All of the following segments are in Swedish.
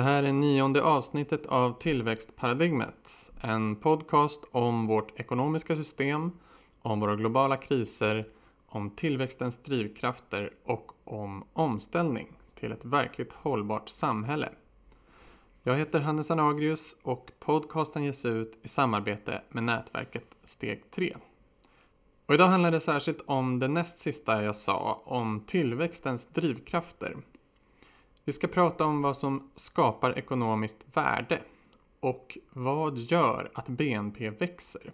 Det här är nionde avsnittet av Tillväxtparadigmet. En podcast om vårt ekonomiska system, om våra globala kriser, om tillväxtens drivkrafter och om omställning till ett verkligt hållbart samhälle. Jag heter Hannes Anagrius och podcasten ges ut i samarbete med nätverket Steg 3. Och idag handlar det särskilt om det näst sista jag sa, om tillväxtens drivkrafter. Vi ska prata om vad som skapar ekonomiskt värde och vad gör att BNP växer.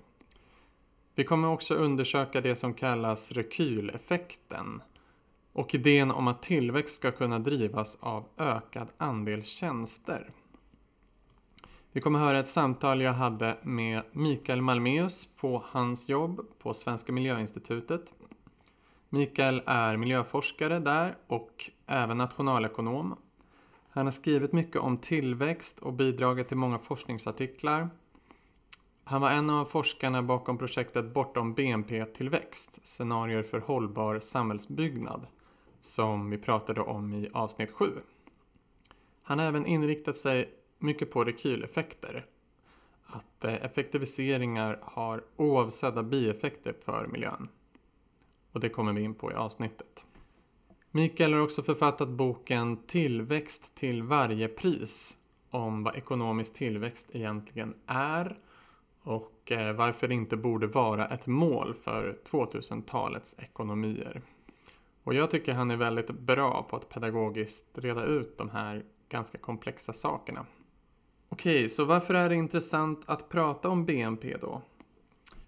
Vi kommer också undersöka det som kallas rekyleffekten och idén om att tillväxt ska kunna drivas av ökad andel tjänster. Vi kommer höra ett samtal jag hade med Mikael Malmeus på hans jobb på Svenska Miljöinstitutet. Mikael är miljöforskare där och även nationalekonom. Han har skrivit mycket om tillväxt och bidragit till många forskningsartiklar. Han var en av forskarna bakom projektet Bortom BNP-tillväxt, scenarier för hållbar samhällsbyggnad, som vi pratade om i avsnitt 7. Han har även inriktat sig mycket på rekyleffekter. Att eh, effektiviseringar har oavsedda bieffekter för miljön. Och det kommer vi in på i avsnittet. Mikael har också författat boken Tillväxt till varje pris om vad ekonomisk tillväxt egentligen är och eh, varför det inte borde vara ett mål för 2000-talets ekonomier. Och jag tycker han är väldigt bra på att pedagogiskt reda ut de här ganska komplexa sakerna. Okej, så varför är det intressant att prata om BNP då?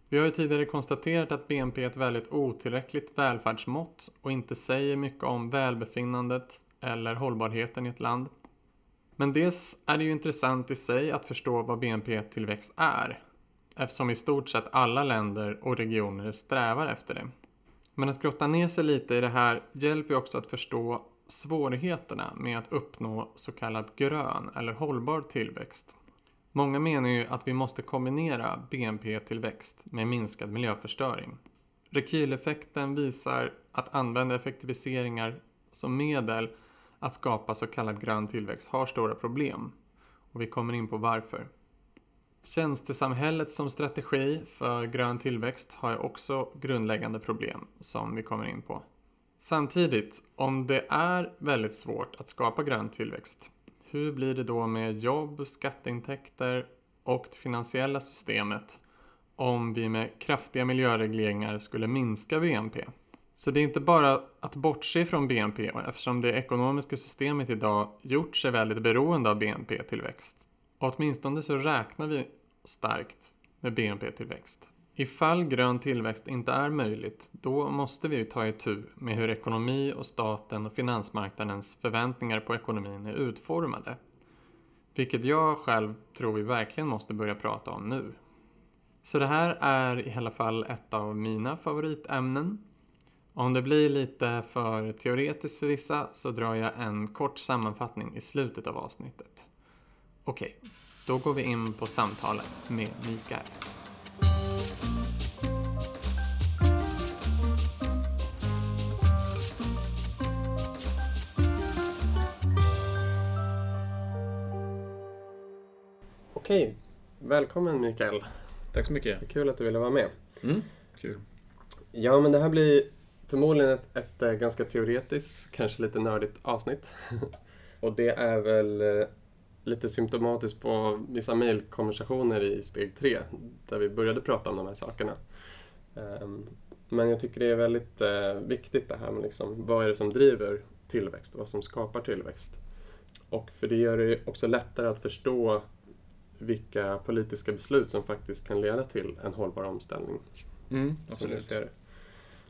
Vi har ju tidigare konstaterat att BNP är ett väldigt otillräckligt välfärdsmått och inte säger mycket om välbefinnandet eller hållbarheten i ett land. Men dels är det ju intressant i sig att förstå vad BNP-tillväxt är, eftersom i stort sett alla länder och regioner strävar efter det. Men att grotta ner sig lite i det här hjälper ju också att förstå svårigheterna med att uppnå så kallad grön eller hållbar tillväxt. Många menar ju att vi måste kombinera BNP-tillväxt med minskad miljöförstöring. Rekyleffekten visar att använda effektiviseringar som medel att skapa så kallad grön tillväxt har stora problem. Och vi kommer in på varför. Tjänstesamhället som strategi för grön tillväxt har också grundläggande problem som vi kommer in på. Samtidigt, om det är väldigt svårt att skapa grön tillväxt, hur blir det då med jobb, skatteintäkter och det finansiella systemet om vi med kraftiga miljöregleringar skulle minska BNP? Så det är inte bara att bortse från BNP eftersom det ekonomiska systemet idag gjort sig väldigt beroende av BNP-tillväxt. Och åtminstone så räknar vi starkt med BNP-tillväxt. Ifall grön tillväxt inte är möjligt, då måste vi ta itu med hur ekonomi och staten och finansmarknadens förväntningar på ekonomin är utformade. Vilket jag själv tror vi verkligen måste börja prata om nu. Så det här är i alla fall ett av mina favoritämnen. Om det blir lite för teoretiskt för vissa så drar jag en kort sammanfattning i slutet av avsnittet. Okej, då går vi in på samtalet med Mikael. Okej, välkommen Mikael. Tack så mycket. Det är kul att du ville vara med. Mm, kul. Ja, men det här blir förmodligen ett, ett eh, ganska teoretiskt, kanske lite nördigt avsnitt. Och det är väl eh, lite symptomatiskt på vissa mejlkonversationer i steg tre, där vi började prata om de här sakerna. Ehm, men jag tycker det är väldigt eh, viktigt det här med liksom, vad är det som driver tillväxt vad som skapar tillväxt. Och för det gör det också lättare att förstå vilka politiska beslut som faktiskt kan leda till en hållbar omställning. Mm, absolut. Ser det.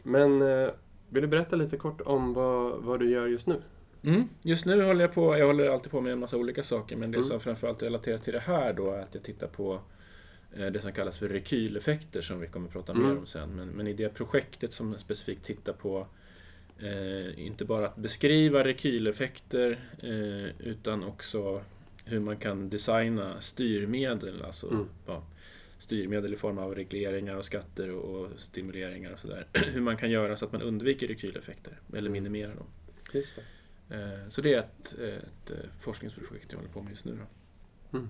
Men eh, vill du berätta lite kort om vad, vad du gör just nu? Mm, just nu håller jag på, jag håller alltid på med en massa olika saker men det Mm. som framförallt relaterar till det här då är att jag tittar på eh, det som kallas för rekyleffekter som vi kommer att prata Mm. mer om sen. Men, men i det projektet som specifikt tittar på eh, inte bara att beskriva rekyleffekter eh, utan också hur man kan designa styrmedel, alltså Mm. ja, styrmedel i form av regleringar och skatter och, stimuleringar och sådär. hur man kan göra så att man undviker rekyleffekter eller Mm. minimerar dem. Just det. Eh, så det är ett, ett eh, forskningsprojekt jag håller på med just nu. Mm.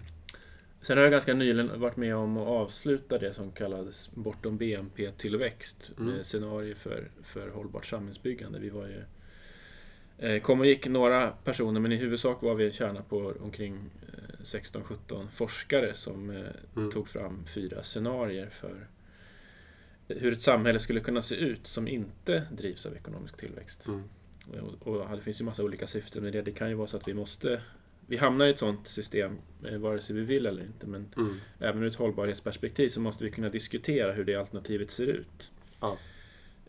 Sen har jag ganska nyligen varit med om att avsluta det som kallades Bortom BNP-tillväxt. Mm. Mm. Scenario för, för hållbart samhällsbyggande. Vi var ju eh, kom och gick några personer men i huvudsak var vi en kärna på omkring eh, 16-17 forskare som eh, Mm. tog fram fyra scenarier för hur ett samhälle skulle kunna se ut som inte drivs av ekonomisk tillväxt. Mm. Och, och det finns ju massa olika syften med det. Det kan ju vara så att vi måste vi hamnar i ett sånt system eh, vare sig vi vill eller inte. Men Mm. även ur ett hållbarhetsperspektiv så måste vi kunna diskutera hur det alternativet ser ut. Ja.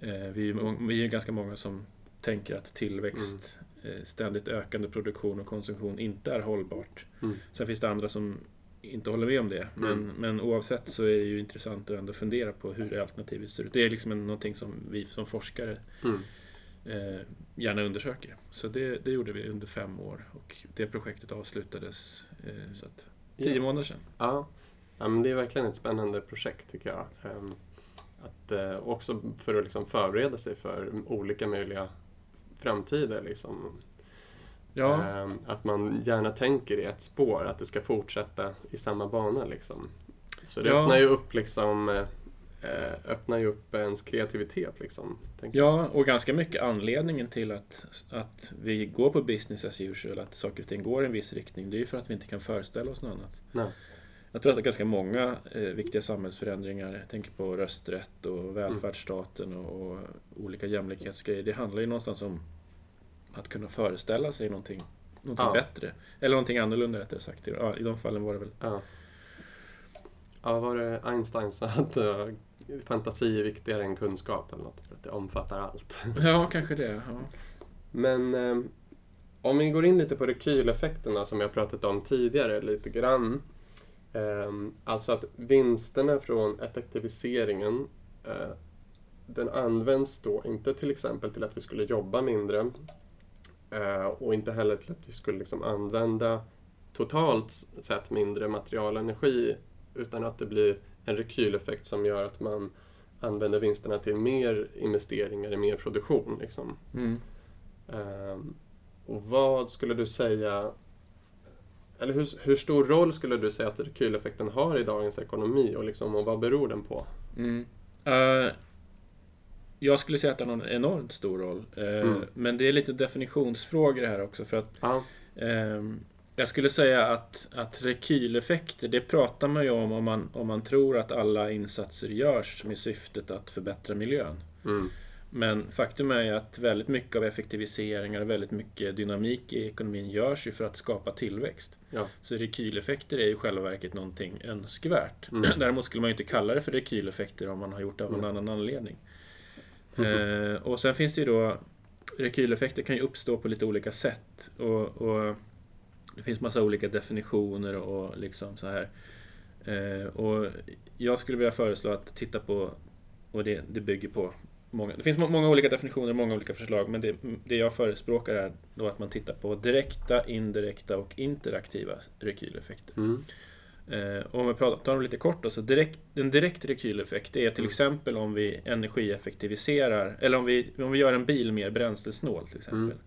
Eh, vi är ju ganska många som tänker att tillväxt, Mm. eh, ständigt ökande produktion och konsumtion inte är hållbart. Mm. Sen finns det andra som inte håller med om det. Men, Mm. men oavsett så är det ju intressant att ändå fundera på hur alternativet ser ut. Det är liksom en- någonting som vi som forskare Mm. eh, gärna undersöker. Så det, det gjorde vi under fem år och det projektet avslutades eh, så att, tio Ja. månader sedan. Ja. ja, men det är verkligen ett spännande projekt tycker jag. Ehm, Att, eh, också för att liksom förbereda sig för olika möjliga framtider. Liksom. Ja, Ehm, Att man gärna tänker i ett spår, att det ska fortsätta i samma bana. Liksom. Så det Ja. öppnar ju upp liksom, eh, eh, öppnar ju upp ens kreativitet. Liksom, ja, och ganska mycket anledningen till att, att vi går på business as usual, att saker och ting går i en viss riktning, det är ju för att vi inte kan föreställa oss något annat. Nej. Jag tror att det är ganska många eh, viktiga samhällsförändringar, jag tänker på rösträtt och välfärdsstaten och, och olika jämlikhetsgrejer, det handlar ju någonstans om att kunna föreställa sig någonting, någonting Ja. bättre. Eller någonting annorlunda rättare sagt. Ja, I de fallen var det väl Ja. Ja, var det Einstein sa att eh, fantasi är viktigare än kunskap eller något för att det omfattar allt. Ja, kanske det. Ja. Men eh, om vi går in lite på rekyleffekterna som jag pratat om tidigare lite grann. Eh, alltså att vinsterna från effektiviseringen eh, den används då inte till exempel till att vi skulle jobba mindre eh, och inte heller till att vi skulle liksom använda totalt sett mindre material och energi utan att det blir en rekyleffekt som gör att man använder vinsterna till mer investeringar i mer produktion. Liksom. Mm. Ehm, och vad skulle du säga, eller hur, hur stor roll skulle du säga att rekyleffekten har i dagens ekonomi och, liksom, och vad beror den på? Mm. Eh, jag skulle säga att den har en enormt stor roll. Eh, Mm. Men det är lite definitionsfrågor här också. För att Ja, ehm, jag skulle säga att, att rekyleffekter, det pratar man ju om om man, om man tror att alla insatser görs med syftet att förbättra miljön. mm, Men faktum är ju att väldigt mycket av effektiviseringar och väldigt mycket dynamik i ekonomin görs ju för att skapa tillväxt. ja, Så rekyleffekter är ju i själva verket någonting önskvärt. Mm. Däremot skulle man ju inte kalla det för rekyleffekter om man har gjort det av någon annan anledning. Eh, och sen finns det ju då Rekyleffekter kan ju uppstå på lite olika sätt. Och, och Det finns massa olika definitioner och liksom så här. Eh, och jag skulle vilja föreslå att titta på, och det, det bygger på Många, det finns må- många olika definitioner, många olika förslag, men det, det jag förespråkar är då att man tittar på direkta, indirekta och interaktiva rekyleffekter. mm, Eh, och om vi pratar tar dem lite kort då, så direkt, en direkt rekyleffekt är till Mm. exempel om vi energieffektiviserar, eller om vi, om vi gör en bil mer bränslesnål till exempel.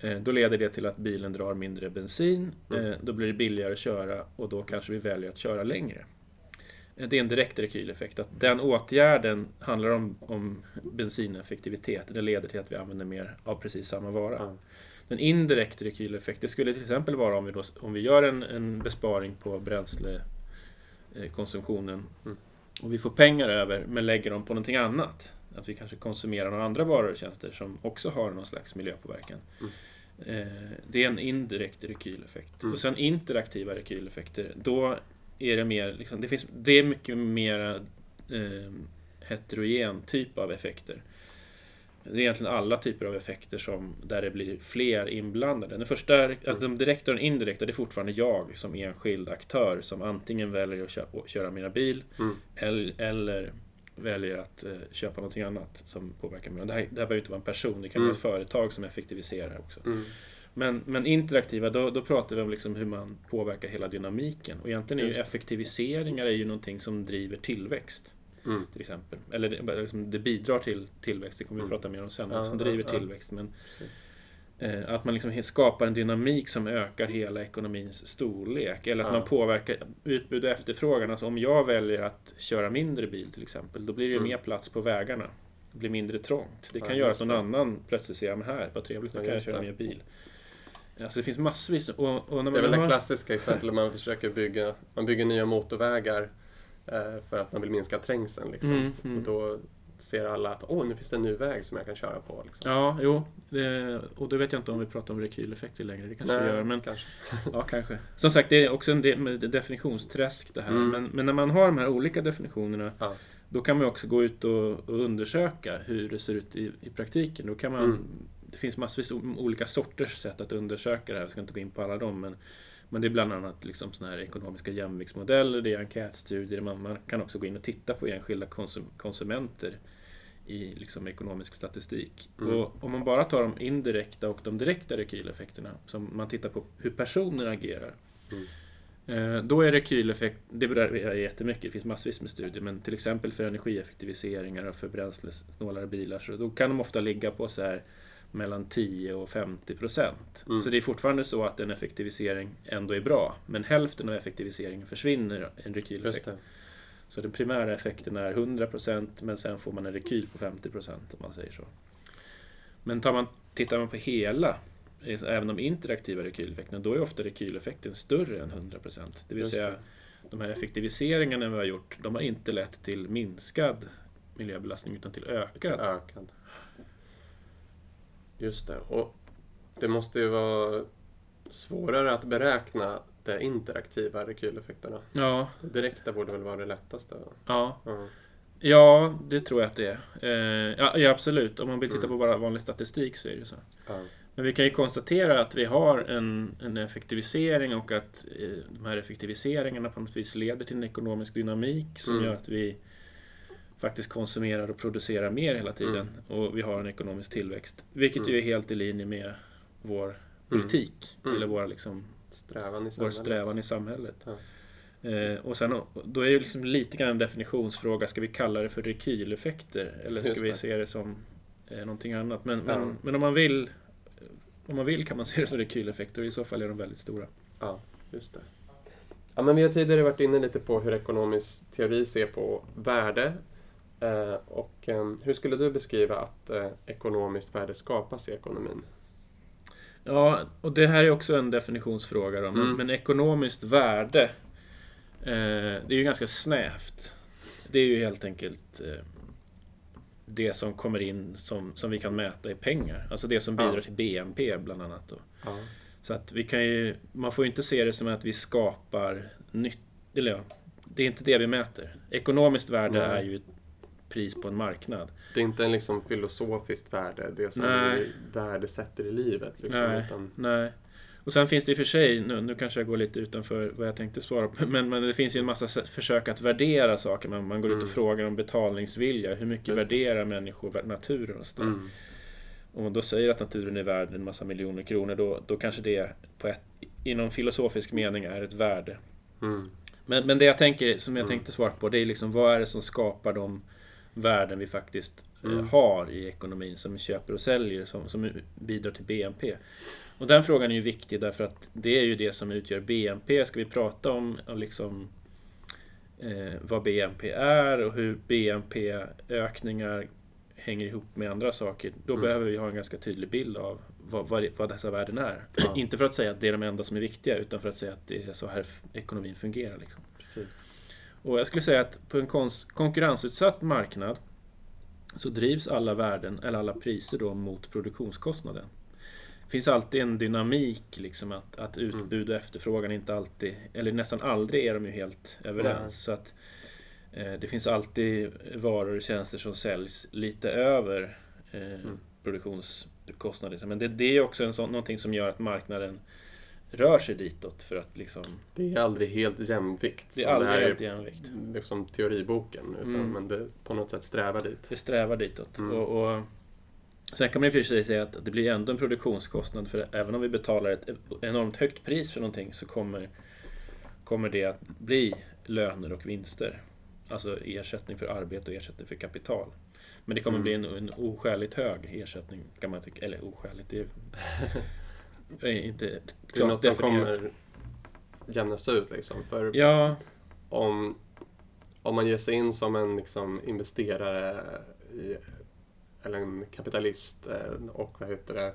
Eh, då leder det till att bilen drar mindre bensin, Mm. eh, då blir det billigare att köra och då kanske vi väljer att köra längre. Eh, Det är en direkt rekyleffekt. Att den åtgärden handlar om, om bensineffektivitet. Det leder till att vi använder mer av precis samma vara. ja, En indirekt rekyleffekt, det skulle till exempel vara om vi, då, om vi gör en, en besparing på bränslekonsumtionen Mm. och vi får pengar över men lägger dem på någonting annat. Att vi kanske konsumerar några andra varor och tjänster som också har någon slags miljöpåverkan. Eh, det är en indirekt rekyleffekt. Mm. Och sen interaktiva rekyleffekter, då är det mer, liksom, det, finns, det är mycket mer eh, heterogen typ av effekter. Det är egentligen alla typer av effekter som, där det blir fler inblandade. Den första, alltså de direkta och den indirekta, det är fortfarande jag som enskild aktör som antingen väljer att köpa, köra mina bil mm, eller, eller väljer att eh, köpa någonting annat som påverkar miljön. Det här, det här behöver inte vara en person, det kan Mm. vara ett företag som effektiviserar också. mm, Men, men interaktiva, då, då pratar vi om liksom hur man påverkar hela dynamiken. Och egentligen är ju effektiviseringar är ju någonting som driver tillväxt. mm, Till exempel. Eller det, liksom, det bidrar till tillväxt, det kommer vi Mm. prata mer om sen, Ja, som ja, driver ja. tillväxt. Men. Eh, att man liksom skapar en dynamik som ökar hela ekonomins storlek. Eller att Ja. man påverkar utbud och efterfrågan. Alltså om jag väljer att köra mindre bil till exempel, då blir det ju Mm. mer plats på vägarna. Det blir mindre trångt. Det Ja, kan göra just att någon det. annan plötsligt säger, men här, vad trevligt, nu Ja, kan jag köra mer bil. Alltså det finns massvis. Och, och Det är väl det har- klassiska exemplet man försöker bygga, man bygger nya motorvägar eh, för att man vill minska trängseln. Liksom. Mm, mm. Och då ser alla att åh, nu finns det en ny väg som jag kan köra på. Liksom. Ja, jo. Det, och då vet jag inte om vi pratar om rekyleffekter längre. Det kanske vi gör. Men kanske. Ja, kanske. Som sagt, det är också en de- med definitionsträsk det här. Mm. Men, men när man har de här olika definitionerna Ja. då kan man också gå ut och, och undersöka hur det ser ut i, i praktiken. Då kan man, Mm. Det finns massvis olika sorters sätt att undersöka det här. Jag ska inte gå in på alla dem. Men, men det är bland annat liksom såna här ekonomiska jämviktsmodeller, det är enkätstudier. Man, man kan också gå in och titta på enskilda konsum, konsumenter i liksom ekonomisk statistik. Mm. Och om man bara tar de indirekta och de direkta rekyleffekterna, som man tittar på hur personer agerar. Mm. Eh, Då är rekyleffekt, det berör jättemycket, det finns massvis med studier, men till exempel för energieffektiviseringar och för bränslesnålare bilar, så då kan de ofta ligga på så här mellan 10 och 50 procent. Mm. Så det är fortfarande så att en effektivisering ändå är bra, men hälften av effektiviseringen försvinner en rekyleffekt. Så den primära effekten är 100% men sen får man en rekyl på 50% om man säger så. Men tar man, tittar man på hela, även de interaktiva rekyleffekterna, då är ofta rekyleffekten större än 100%. Det vill Just säga, det. de här effektiviseringarna vi har gjort, de har inte lett till minskad miljöbelastning utan till ökad. Ökad. Just det. Och det måste ju vara svårare att beräkna de interaktiva rekyleffekterna. Ja, Det direkta borde väl vara det lättaste? ja, Ja. ja, det tror jag att det är. Eh, ja, ja, absolut. Om man vill titta Mm. på bara vanlig statistik så är det ju så. Ja. Men vi kan ju konstatera att vi har en, en effektivisering och att eh, de här effektiviseringarna på något vis leder till en ekonomisk dynamik som Mm. gör att vi faktiskt konsumerar och producerar mer hela tiden. Mm. Och vi har en ekonomisk tillväxt. Vilket Mm. ju är helt i linje med vår politik. Mm. Eller våra, liksom, Strävan i vår strävan i samhället. Ja. Eh, och sen, då är det liksom lite grann en definitionsfråga. Ska vi kalla det för rekyleffekter? Eller ska vi se det som eh, någonting annat? Men, Ja. men, men om man vill om man vill kan man se det som rekyleffekter och i så fall är de väldigt stora. Ja, just det. Ja, men vi har tidigare varit inne lite på hur ekonomisk teori ser på värde. Eh, och eh, hur skulle du beskriva att eh, ekonomiskt värde skapas i ekonomin? Ja, och det här är också en definitionsfråga då. Men, Mm. men ekonomiskt värde, eh, det är ju ganska snävt. Det är ju helt enkelt eh, det som kommer in som, som vi kan mäta i pengar. Alltså det som bidrar Ja. till BNP bland annat. Ja. Så att vi kan ju, man får ju inte se det som att vi skapar nytt, eller ja, det är inte det vi mäter. Ekonomiskt värde Nej. är ju pris på en marknad. Det är inte en liksom filosofiskt värde, det som Nej. vi värdesätter i livet. Liksom, Nej. Utan, Nej. Och sen finns det i och för sig, nu, nu kanske jag går lite utanför vad jag tänkte svara på, men, men det finns ju en massa försök att värdera saker. Man, man går ut Mm. och frågar om betalningsvilja. Hur mycket Just värderar människor naturen och sådär. mm, Om man då säger att naturen är värd en massa miljoner kronor, då, då kanske det på ett, i någon filosofisk mening är ett värde. mm, Men, men det jag tänker, som jag Mm. tänkte svara på, det är liksom vad är det som skapar de värden vi faktiskt eh, Mm. har i ekonomin, som vi köper och säljer, som, som bidrar till BNP. Och den frågan är ju viktig därför att det är ju det som utgör BNP. Ska vi prata om liksom eh, vad BNP är och hur BNP-ökningar hänger ihop med andra saker, då Mm. behöver vi ha en ganska tydlig bild av vad, vad, vad dessa värden är. Ja. Inte för att säga att det är de enda som är viktiga, utan för att säga att det är så här ekonomin fungerar. Liksom. precis. Och jag skulle säga att på en konkurrensutsatt marknad så drivs alla värden, eller alla priser då mot produktionskostnaden. Det finns alltid en dynamik, liksom att, att utbud och efterfrågan inte alltid, eller nästan aldrig är de ju helt överens. Så att eh, det finns alltid varor och tjänster som säljs lite över eh, Mm. produktionskostnader. Men det, det är också en sån, någonting som gör att marknaden rör sig ditåt för att liksom Det är aldrig helt jämvikt. det är aldrig här helt jämvikt. Det är som teoriboken, utan, Mm. men det på något sätt strävar dit. Det strävar ditåt. Mm. Och, och, sen kan man i och för sig säga att det blir ändå en produktionskostnad för även om vi betalar ett enormt högt pris för någonting så kommer, kommer det att bli löner och vinster. alltså ersättning för arbete och ersättning för kapital. Men det kommer Mm. bli en, en oskäligt hög ersättning kan man tycka. Eller oskäligt, det är, är inte Det är något som kommer jämnas ut liksom. För Ja, om, om man ger sig in som en liksom, investerare i, eller en kapitalist eh, och vad heter det,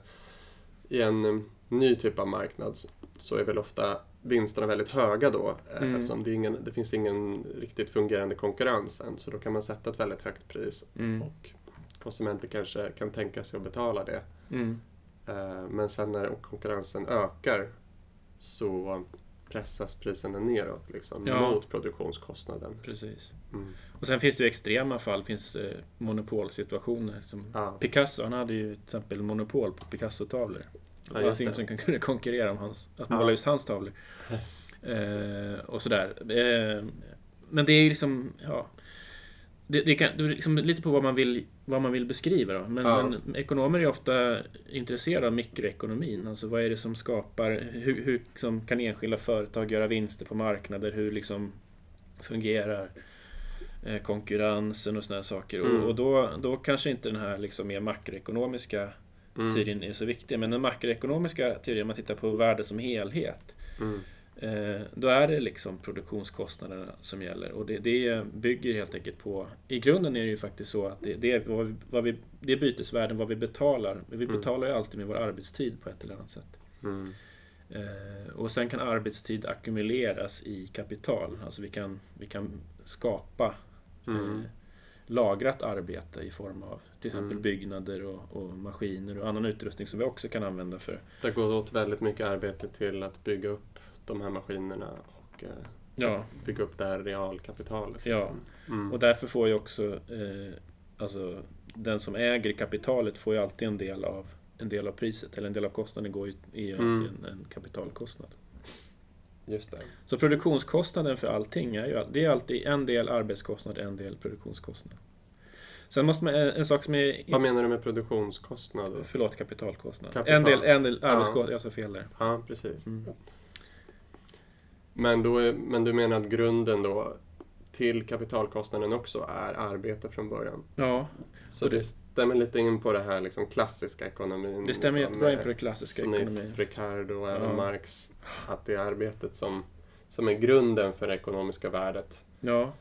i en eh, ny typ av marknad så är väl ofta vinsterna väldigt höga då eh, Mm. eftersom det, ingen, det finns ingen riktigt fungerande konkurrens än så då kan man sätta ett väldigt högt pris mm, och konsumenter kanske kan tänka sig att betala det. mm, Men sen när konkurrensen ökar så pressas priserna neråt liksom, Ja. mot produktionskostnaden. precis. Mm. Och sen finns det ju extrema fall, finns eh, monopolsituationer. Som Ja. Picasso, han hade ju till exempel monopol på Picasso-tavlor. Ja, det var ingen som kunde konkurrera om hans, att Ja. måla just hans tavlor. Eh, och sådär. Eh, men det är ju liksom, ja. Det, det, kan, det är liksom lite på vad man vill, vad man vill beskriva då. Men, Ja. men ekonomer är ofta intresserade av mikroekonomin. Alltså vad är det som skapar, hur, hur liksom, kan enskilda företag göra vinster på marknader? Hur liksom fungerar eh, konkurrensen och sådana saker. Mm. Och, och då, då kanske inte den här liksom mer makroekonomiska Mm. teorin är så viktig. Men den makroekonomiska teorin, om man tittar på värde som helhet, Mm. Eh, då är det liksom produktionskostnaderna som gäller. Och det, det bygger helt enkelt på... I grunden är det ju faktiskt så att det, det, är, vad vi, vad vi, det är bytesvärden, vad vi betalar. Vi Mm. betalar ju alltid med vår arbetstid på ett eller annat sätt. Mm. Eh, och sen kan arbetstid ackumuleras i kapital. Alltså vi kan, vi kan skapa Mm. eh, lagrat arbete i form av till exempel Mm. byggnader och, och maskiner och annan utrustning som vi också kan använda för Det går åt väldigt mycket arbete till att bygga upp de här maskinerna och eh, Ja, bygga upp det här realkapitalet. Ja. liksom. Mm. och därför får ju också eh, alltså, den som äger kapitalet får ju alltid en del av en del av priset, eller en del av kostnaden går ju, är ju Mm. alltid en, en kapitalkostnad. Just det. Så produktionskostnaden för allting är ju det är alltid en del arbetskostnad, en del produktionskostnad. Sen måste man, en en sak som är... Vad menar du med produktionskostnad? Förlåt, kapitalkostnad. Kapital. En del, en del Ja. arbetskostnad, jag sa fel där. Ja, precis. Mm. Men, då är, men du menar att grunden då till kapitalkostnaden också är arbete från början? Ja, Så det- det stämmer lite in på det här liksom klassiska ekonomin. det stämmer liksom, jättebra in på den klassiska Smith, ekonomin. Ricardo och även Ja. Marx. Att det är arbetet som, som är grunden för det ekonomiska värdet. Ja,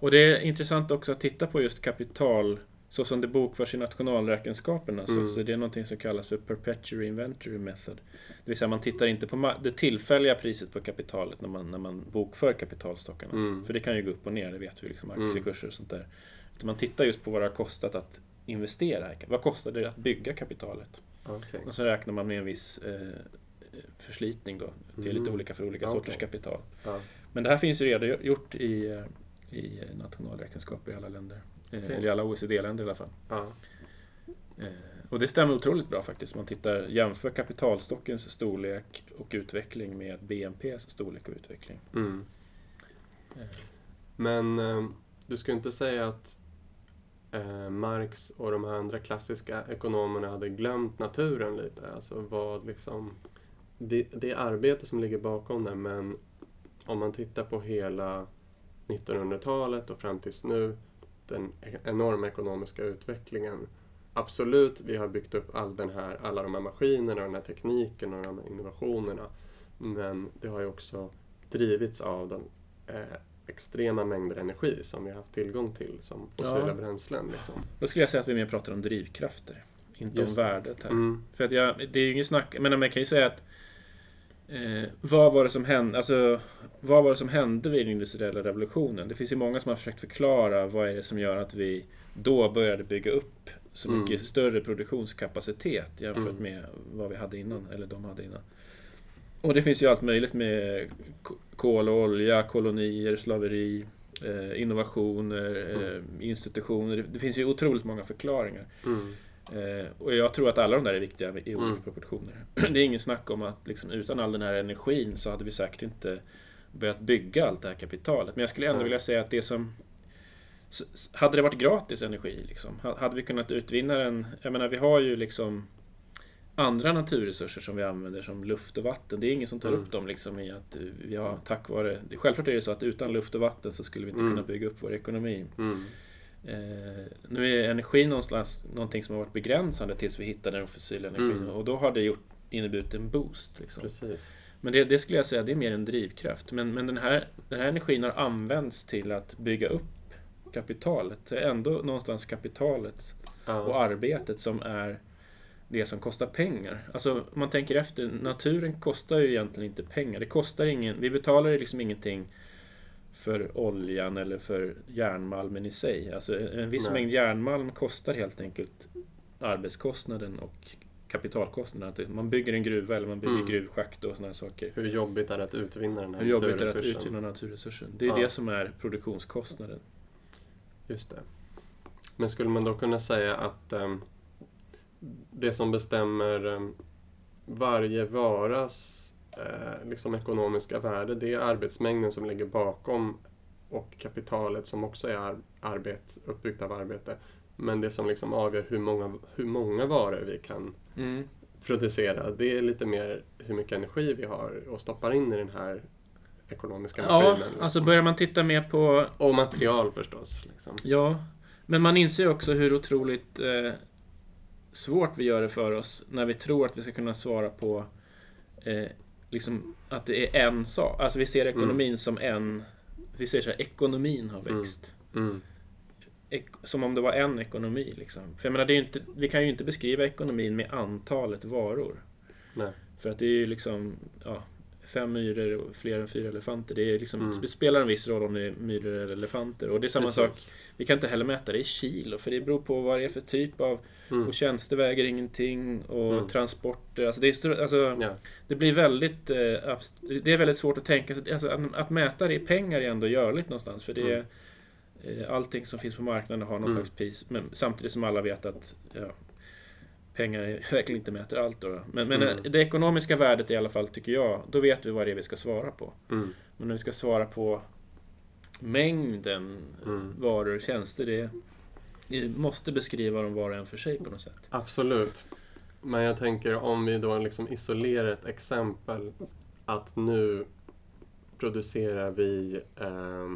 och det är intressant också att titta på just kapital så som det bokförs i nationalräkenskaperna. Mm. Så, så det är någonting som kallas för perpetual inventory method. Det vill säga man tittar inte på det tillfälliga priset på kapitalet när man, när man bokför kapitalstockarna. Mm. För det kan ju gå upp och ner, det vet vi, liksom Mm. aktiekurser och sånt där. Utan man tittar just på vad det har kostat att investera. Vad kostar det att bygga kapitalet? Okej. Och så räknar man med en viss eh, förslitning då. Det är lite Mm. olika för olika Ja, sorters kapital. Ja. Men det här finns ju redan gjort i, eh, i nationalräkenskaper i alla länder. Eh, Okej. Eller i alla OECD-länder i alla fall. Ja. Eh, Och det stämmer otroligt bra faktiskt. Man tittar, jämför kapitalstockens storlek och utveckling med BNPs storlek och utveckling. Mm. Eh, Men du skulle inte säga att eh, Marx och de här andra klassiska ekonomerna hade glömt naturen lite? Alltså vad liksom... Det, det arbete som ligger bakom det, men om man tittar på hela 1900-talet och fram tills nu, den enorma ekonomiska utvecklingen. Absolut, vi har byggt upp all den här, alla de här maskinerna, den här tekniken och de här innovationerna. Men det har ju också drivits av de eh, extrema mängder energi som vi har haft tillgång till som fossila Ja. bränslen. Liksom. Då skulle jag säga att vi mer pratar om drivkrafter. Inte Just om det. värdet här. Mm, För att jag, det är ju inget snack, men man kan ju säga att eh, vad var det som hände, alltså vad var det som hände vid den industriella revolutionen? Det finns ju många som har försökt förklara vad är det som gör att vi då började bygga upp så Mm. mycket större produktionskapacitet jämfört Mm. med vad vi hade innan, eller de hade innan. Och det finns ju allt möjligt med kol och olja, kolonier, slaveri, eh, innovationer, eh, institutioner. Det, finns ju otroligt många förklaringar. mm, och jag tror att alla de där är viktiga i olika Mm. proportioner. Det är ingen snack om att liksom, utan all den här energin så hade vi säkert inte börjat bygga allt det här kapitalet. Men jag skulle ändå Nej. vilja säga att det som... Hade det varit gratis energi, liksom, ha- hade vi kunnat utvinna den... Jag menar, vi har ju liksom andra naturresurser som vi använder som luft och vatten. Det är ingen som tar Mm. upp dem liksom i att vi har tack vare... Självklart är det så att utan luft och vatten så skulle vi inte Mm. kunna bygga upp vår ekonomi. Mm. Eh, nu är energi någonstans någonting som har varit begränsande tills vi hittade den fossila energin Mm. och då har det gjort, inneburit en boost. Liksom. Men det, det skulle jag säga, det är mer en drivkraft. Men, men den, här, den här energin har använts till att bygga upp kapitalet. Det är ändå någonstans kapitalet och Ja. arbetet som är det som kostar pengar. Alltså om man tänker efter, naturen kostar ju egentligen inte pengar. Det kostar ingen, vi betalar liksom ingenting för oljan eller för järnmalmen i sig. Alltså en viss Nej. mängd järnmalm kostar helt enkelt arbetskostnaden och kapitalkostnaden. Man bygger en gruva eller man bygger Mm. gruvschakt och sådana saker. Hur jobbigt är det att utvinna den här Hur jobbigt är det att naturresursen? utvinna naturresursen? Det är Ja. det som är produktionskostnaden. Just det. Men skulle man då kunna säga att ehm, det som bestämmer ehm, varje varas eh, liksom ekonomiska värde, det är arbetsmängden som ligger bakom och kapitalet som också är ar- arbet, uppbyggt av arbete. Men det som liksom avgör hur många, hur många varor vi kan producera, det är lite mer hur mycket energi vi har och stoppar in i den här ekonomiska Ja, maskinen. liksom. alltså börjar man titta mer på Och material förstås. Liksom. Ja, men man inser också hur otroligt eh, svårt vi gör det för oss när vi tror att vi ska kunna svara på eh, liksom att det är en sak. Alltså vi ser ekonomin som en... Vi ser så här, ekonomin har Mm. växt. Mm. Ek, som om det var en ekonomi liksom. För jag menar, det är inte, vi kan ju inte beskriva ekonomin med antalet varor. Nej. För att det är ju liksom, ja, fem myror och fler än fyra elefanter. Det, är liksom, Mm. det spelar en viss roll om det är myror eller elefanter. Och det är samma sak Precis. vi kan inte heller mäta det i kilo för det beror på vad det är för typ av... Mm. Och tjänster väger ingenting och Mm. transporter. Alltså det, är, alltså Ja. det blir väldigt... Eh, det är väldigt svårt att tänka sig... Alltså att, att mäta det i pengar är ändå görligt någonstans. För det är... Eh, allting som finns på marknaden har någon Mm. slags pris. Men samtidigt som alla vet att... Ja, pengar är, verkligen inte mäter allt då. Men, men Mm. eh, det ekonomiska värdet i alla fall, tycker jag, då vet vi vad det är vi ska svara på. Mm. Men när vi ska svara på mängden Mm. varor och tjänster, det, vi måste beskriva dem var och en för sig på något sätt. Absolut. Men jag tänker om vi då liksom isolerar ett exempel att nu producerar vi eh,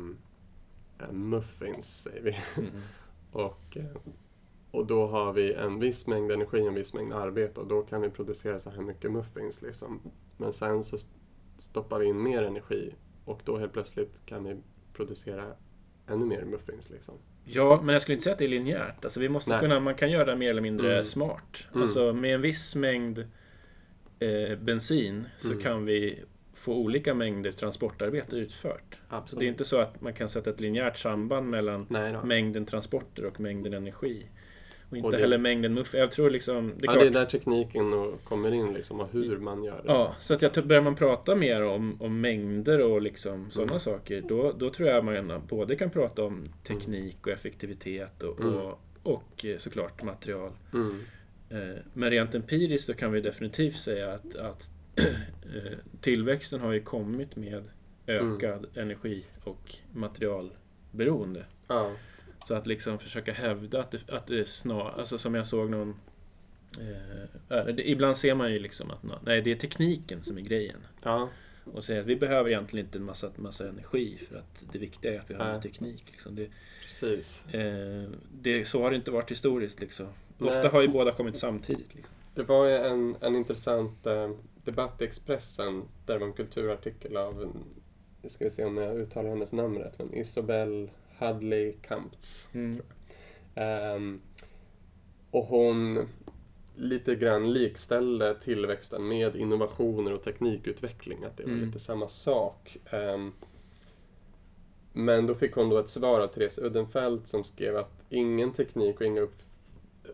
muffins, säger vi. Och, eh, och då har vi en viss mängd energi och en viss mängd arbete och då kan vi producera så här mycket muffins. Liksom. Men sen så st- stoppar vi in mer energi och då helt plötsligt kan vi producera ännu mer muffins. Liksom. Ja, men jag skulle inte säga att det är linjärt. Alltså vi måste Nej. kunna, man kan göra det mer eller mindre Mm. smart. Mm. Alltså med en viss mängd eh, bensin så Mm. kan vi få olika mängder transportarbete utfört. Absolut. det är inte så att man kan sätta ett linjärt samband mellan Nej mängden transporter och mängden energi. Och inte Och det- heller mängden muff. Jag tror liksom... Det är ja, klart, det är där tekniken kommer in liksom, och hur man gör det. Ja, så att jag börjar man prata mer om, om mängder och liksom sådana Mm. saker, då, då tror jag man både kan prata om teknik och effektivitet och, Mm. och, och eh, såklart material. Mm. Eh, Men rent empiriskt så kan vi definitivt säga att, att eh, tillväxten har ju kommit med ökad energi och materialberoende. Ja. Så att liksom försöka hävda att det, att det är snar, alltså som jag såg någon eh, det, Ibland ser man ju liksom att nej, det är tekniken som är grejen. ja. Och säger att vi behöver egentligen inte en massa, massa energi för att det viktiga är att vi har Nej. teknik. Liksom. Det, Precis. eh, det, så har det inte varit historiskt. Liksom. Nej. Ofta har ju båda kommit samtidigt. Liksom. Det var ju en, en intressant eh, debatt i Expressen där det var en kulturartikel av, nu ska vi se om jag uttalar hennes namn rätt, men Isobel Hadley Kamptz. Mm. Ehm, och hon lite grann likställde tillväxten med innovationer och teknikutveckling, att det var Mm. lite samma sak. Ehm, men då fick hon då ett svar av Therese Uddenfelt som skrev att ingen teknik och inga upp,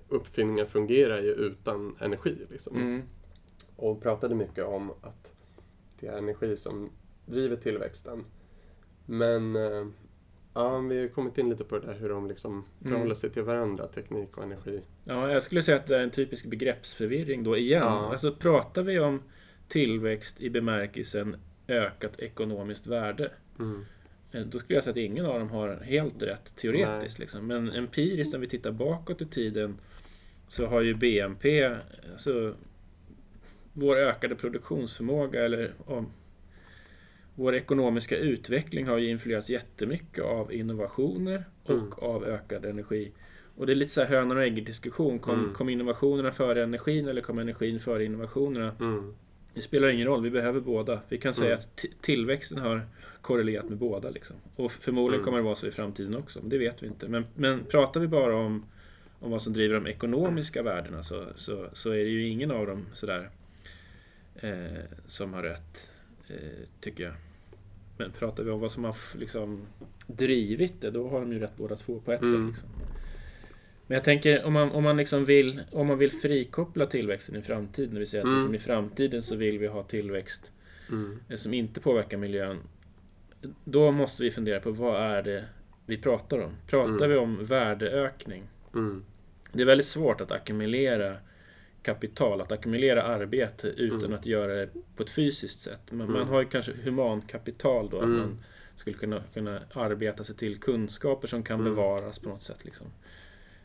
uppfinningar fungerar ju utan energi. Liksom. Mm. Och hon pratade mycket om att det är energi som driver tillväxten. Men eh, ja, vi har kommit in lite på det där hur de liksom förhåller Mm. sig till varandra, teknik och energi. Ja, jag skulle säga att det är en typisk begreppsförvirring då igen. Ja. Alltså pratar vi om tillväxt i bemärkelsen ökat ekonomiskt värde. Mm. eh, Då skulle jag säga att ingen av dem har helt rätt teoretiskt. Liksom. Men empiriskt när vi tittar bakåt i tiden så har ju BNP, alltså vår ökade produktionsförmåga eller om, vår ekonomiska utveckling har ju influerats jättemycket av innovationer och Mm. av ökad energi. Och det är lite så här hönor och ägg diskussion. Kom, Mm. kom innovationerna före energin eller kom energin före innovationerna? Mm. Det spelar ingen roll, vi behöver båda. Vi kan säga Mm. att tillväxten har korrelerat med båda. Liksom. Och förmodligen Mm. kommer det vara så i framtiden också, men det vet vi inte. Men, men pratar vi bara om, om vad som driver de ekonomiska värdena så, så, så är det ju ingen av dem sådär eh, som har rätt, eh, tycker jag. Men pratar vi om vad som har liksom, drivit det, då har de ju rätt båda två på ett Mm. sätt. Liksom. Men jag tänker om man, om man liksom vill, om man vill frikoppla tillväxten i framtiden, det vill säga att Mm. liksom i framtiden så vill vi ha tillväxt Mm. eh, som inte påverkar miljön. Då måste vi fundera på vad är det vi pratar om? Pratar Mm. vi om värdeökning? Mm. Det är väldigt svårt att ackumulera kapital, att ackumulera arbete utan Mm. att göra det på ett fysiskt sätt. Man, man Mm. har ju kanske humankapital då, att Mm. man skulle kunna, kunna arbeta sig till kunskaper som kan Mm. bevaras på något sätt. Liksom.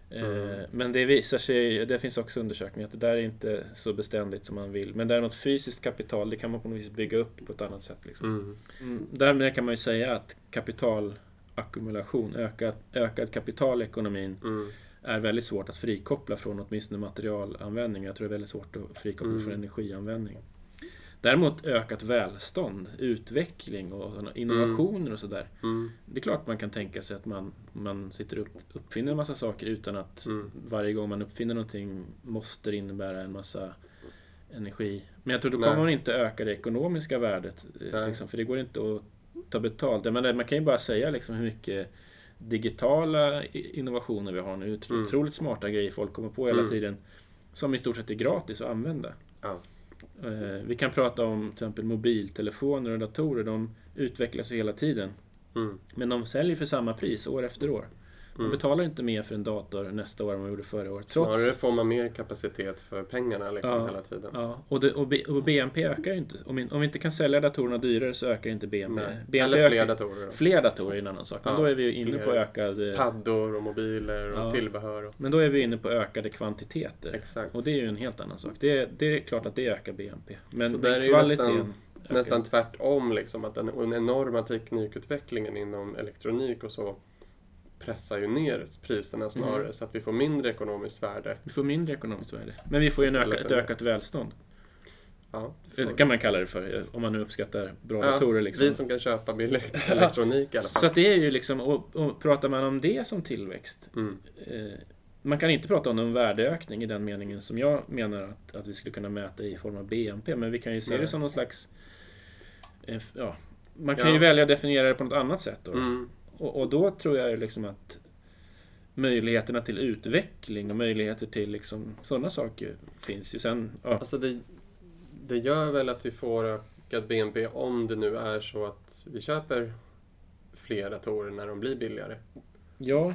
Eh, Mm. Men det visar sig, det finns också undersökningar, att det där är inte så beständigt som man vill. Men däremot fysiskt kapital, det kan man på något vis bygga upp på ett annat sätt. Liksom. Mm. Därmed kan man ju säga att kapitalackumulation, ökad, ökad kapital i ekonomin Mm. Är väldigt svårt att frikoppla från åtminstone materialanvändning. Jag tror det är väldigt svårt att frikoppla Mm. från energianvändning. Däremot ökat välstånd, utveckling och såna innovationer och sådär. Mm. Det är klart man kan tänka sig att man, man sitter upp uppfinner en massa saker utan att Mm. varje gång man uppfinner någonting måste det innebära en massa energi. Men jag tror då Nej. kommer man inte öka det ekonomiska värdet. eh. Liksom, för det går inte att ta betalt. Jag menar, man kan ju bara säga liksom hur mycket digitala innovationer vi har nu. Mm. Otroligt smarta grejer folk kommer på hela Mm. tiden. Som i stort sett är gratis att använda. Ja. Eh, Vi kan prata om till exempel mobiltelefoner och datorer. De utvecklas hela tiden. Mm. Men de säljer för samma pris år efter år. Mm. betalar inte mer för en dator nästa år än man gjorde förra året. Trots, Snarare får man mer kapacitet för pengarna liksom Ja. hela tiden. ja, och, det, och, B, och BNP ökar ju inte. Om vi, om vi inte kan sälja datorerna dyrare så ökar inte BNP. Nej. BNP Eller fler ökar, datorer. Då. fler datorer är en annan sak. Men Ja, då är vi ju inne på ökad... eh, Paddor och mobiler och Ja. tillbehör. Och... Men då är vi inne på ökade kvantiteter. Exakt. Och det är ju en helt annan sak. Det, det är klart att det ökar BNP. Men, Så där är ju kvaliteten... nästan-. Nästan tvärtom liksom, att den, den enorma teknikutvecklingen inom elektronik och så pressar ju ner priserna snarare Mm. så att vi får mindre ekonomiskt värde. Vi får mindre ekonomiskt värde. Men vi får ju öka, ett ökat välstånd. Ja, Det kan man kalla det för, om man nu uppskattar bra Ja, datorer. Liksom. Vi som kan köpa billig elektronik i alla Så fall. att det är ju liksom, och, och pratar man om det som tillväxt, Mm. eh, man kan inte prata om någon värdeökning i den meningen som jag menar att, att vi skulle kunna mäta i form av BNP, men vi kan ju se Nej. det som någon slags... Eh, ja, man kan Ja. ju välja att definiera det på något annat sätt. Då. Mm. Och, och då tror jag liksom att möjligheterna till utveckling och möjligheter till liksom sådana saker finns ju. Sen, ja, Alltså det, det gör väl att vi får ökad BNP om det nu är så att vi köper fler datorer när de blir billigare. ja,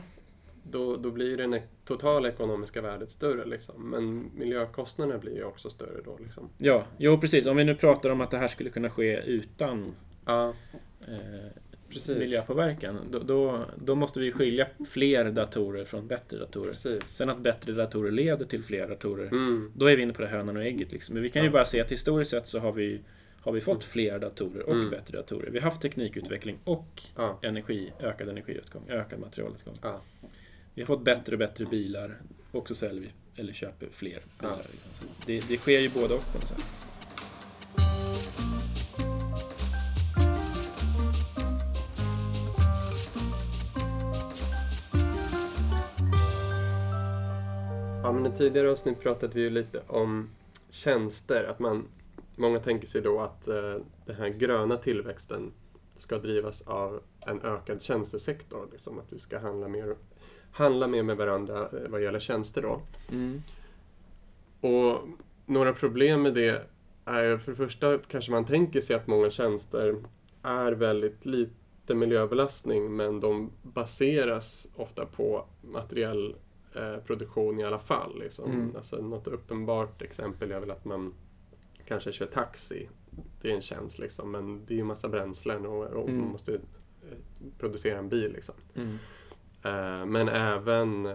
Då, då blir det totala ekonomiska värdet större liksom. Men miljökostnaderna blir ju också större då liksom. ja, jo precis. Om vi nu pratar om att det här skulle kunna ske utan Ja, eh, precis. miljöpåverkan. Då, då, då måste vi skilja fler datorer från bättre datorer. Precis. Sen att bättre datorer leder till fler datorer. Mm. Då är vi inne på det hönan och ägget. Liksom. Men vi kan ju Ja. bara se att historiskt sett så har vi, har vi fått fler datorer och Mm. bättre datorer. Vi har haft teknikutveckling och Ja. energi, ökad energiåtgång, ökad materialåtgång. Ja. Vi har fått bättre och bättre bilar och så säljer vi eller köper fler bilar. Det, det sker ju både och på något sätt. Ja, men i tidigare avsnitt pratade vi ju lite om tjänster. Att man, många tänker sig då att eh, den här gröna tillväxten ska drivas av en ökad tjänstesektor. Liksom, att vi ska handla mer, handla mer med varandra eh, vad gäller tjänster då. Och några problem med det är för det första kanske man tänker sig att många tjänster är väldigt lite miljöbelastning men de baseras ofta på materiell eh, produktion i alla fall. Liksom. Mm. Alltså, något uppenbart exempel är väl att man kanske kör taxi. Det är en tjänst liksom, men det är ju massa bränslen och, och Mm. man måste eh, producera en bil. Liksom. Mm. Eh, men även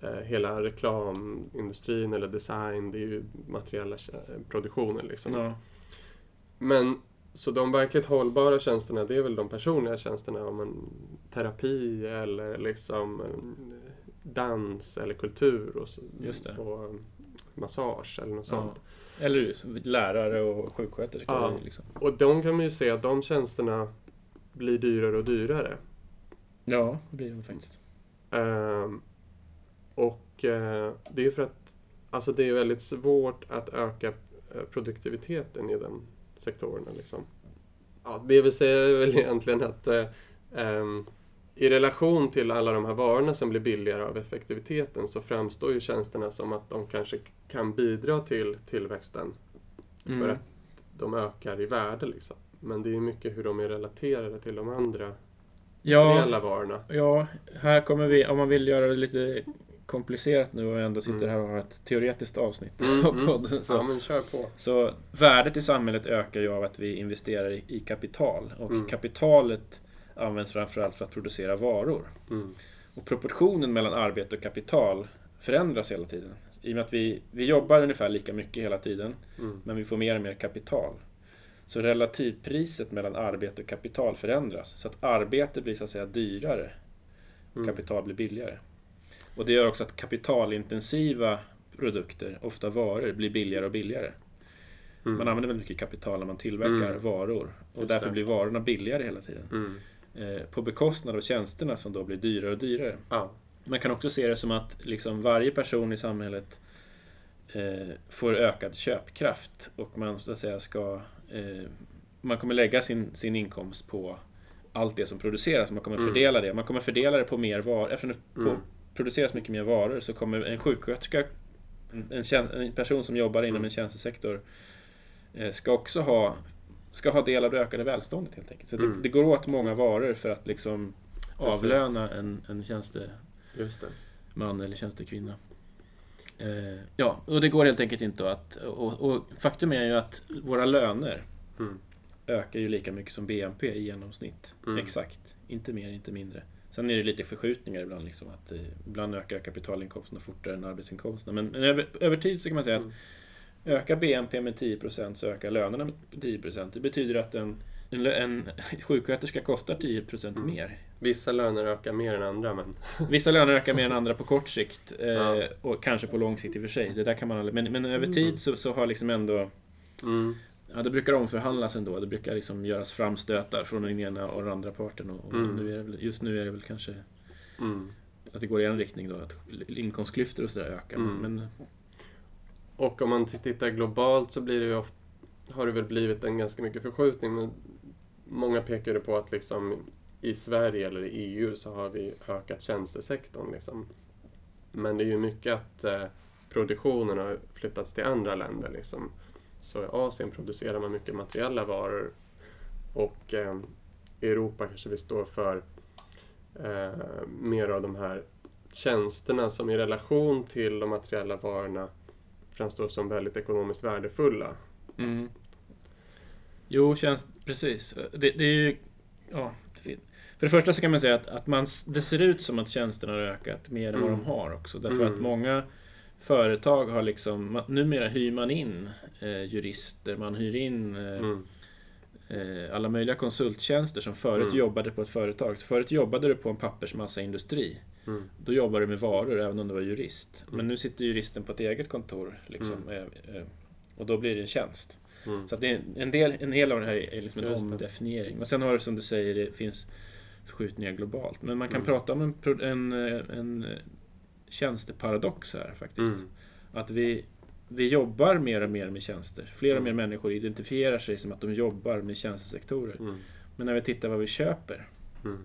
eh, hela reklamindustrin eller design, det är ju materiella produktioner liksom. Ja. Men så de verkligt hållbara tjänsterna, det är väl de personliga tjänsterna om en terapi eller liksom en dans eller kultur och, och massage eller något Ja. sånt. Eller lärare och sjuksköterskor. Ja. Liksom. Och de kan man ju se att de tjänsterna blir dyrare och dyrare. ja, det blir de faktiskt. Ehm, och eh, det är ju för att alltså det är väldigt svårt att öka eh, produktiviteten i de sektorerna. Liksom. Ja, det vill säga är väl egentligen att ehm, i relation till alla de här varorna som blir billigare av effektiviteten så framstår ju tjänsterna som att de kanske kan bidra till tillväxten Mm. för att de ökar i värde. Liksom. Men det är ju mycket hur de är relaterade till de andra Ja, varorna. ja, här kommer vi, om man vill göra det lite komplicerat nu och ändå sitter Mm. här och har ett teoretiskt avsnitt Mm, av mm. podden. Så, Ja, men kör på. så värdet i samhället ökar ju av att vi investerar i, i kapital. Och Mm. kapitalet används framförallt för att producera varor. Mm. Och proportionen mellan arbete och kapital förändras hela tiden. I och med att vi, vi jobbar ungefär lika mycket hela tiden, Mm. men vi får mer och mer kapital. Så relativpriset mellan arbete och kapital förändras. Så att arbete blir så att säga dyrare och Mm. kapital blir billigare. Och det gör också att kapitalintensiva produkter, ofta varor, blir billigare och billigare. Mm. Man använder väldigt mycket kapital när man tillverkar Mm. varor. Och Just därför det. blir varorna billigare hela tiden. Eh, på bekostnad av tjänsterna som då blir dyrare och dyrare. Ja. Man kan också se det som att liksom varje person i samhället eh, får ökad köpkraft och man så att säga ska eh, man kommer lägga sin, sin inkomst på allt det som produceras. Man kommer Mm. fördela det. Man kommer fördela det på mer varor. Eftersom det Mm. produceras mycket mer varor så kommer en sjuksköterska, en, en person som jobbar inom Mm. en tjänstesektor eh, ska också ha ska ha del av det ökade välståndet helt enkelt. Så Mm. det, det går åt många varor för att liksom Precis. avlöna en, en tjänste, Just det. man eller tjänstekvinna. Eh, ja, och det går helt enkelt inte att... Och, och faktum är ju att våra löner Mm. ökar ju lika mycket som BNP i genomsnitt. Mm. Exakt. Inte mer, inte mindre. Sen är det lite förskjutningar ibland. Liksom, att eh, ibland ökar kapitalinkomsterna fortare än arbetsinkomsterna. Men, men över, över tid så kan man säga att Mm. Ökar BNP med 10% så ökar lönerna med 10%. Det betyder att en, en, en sjuksköterska kostar 10% Mm. mer. Vissa löner ökar mer än andra, men... Vissa löner ökar mer än andra på kort sikt. Eh, Ja. Och kanske på lång sikt i och för sig. Det där kan man aldrig, men, men över tid så, så har liksom ändå... Mm. Ja, det brukar omförhandlas ändå. Det brukar liksom göras framstötar från den ena och den andra parten. Och, och Mm. nu är det väl, just nu är det väl kanske Mm. att det går i en riktning då. Att inkomstklyftor och sådär ökar. Mm. Men, och om man tittar globalt så blir det ju ofta, har det väl blivit en ganska mycket förskjutning. Men många pekar ju på att liksom i Sverige eller i EU så har vi ökat tjänstesektorn. Liksom. Men det är ju mycket att eh, produktionen har flyttats till andra länder. Liksom. Så i Asien producerar man mycket materiella varor och eh, i Europa kanske vi står för eh, mer av de här tjänsterna som i relation till de materiella varorna framstår som väldigt ekonomiskt värdefulla. mm. Jo, känns precis. Det, det är ju... Ja, det för det första så kan man säga att, att man, det ser ut som att tjänsterna har ökat mer än vad Mm. de har också. Därför Mm. att många företag har liksom... Numera hyr man in eh, jurister, man hyr in eh, Mm. eh, alla möjliga konsulttjänster som förut Mm. jobbade på ett företag. Förut jobbade du på en pappersmassaindustri. Mm. Då jobbade du med varor även om du var jurist. Mm. Men nu sitter juristen på ett eget kontor. Liksom, eh, eh, och då blir det en tjänst. Mm. Så att det är en, del, en hel av det här är liksom en omdefiniering. Men sen har det som du säger, det finns förskjutningar globalt. Men man kan Mm. prata om en, en, eh, en tjänsteparadox här faktiskt. Mm. Att vi, vi jobbar mer och mer med tjänster. Fler och mer Mm. människor identifierar sig som att de jobbar med tjänstesektorer. Mm. Men när vi tittar vad vi köper Mm.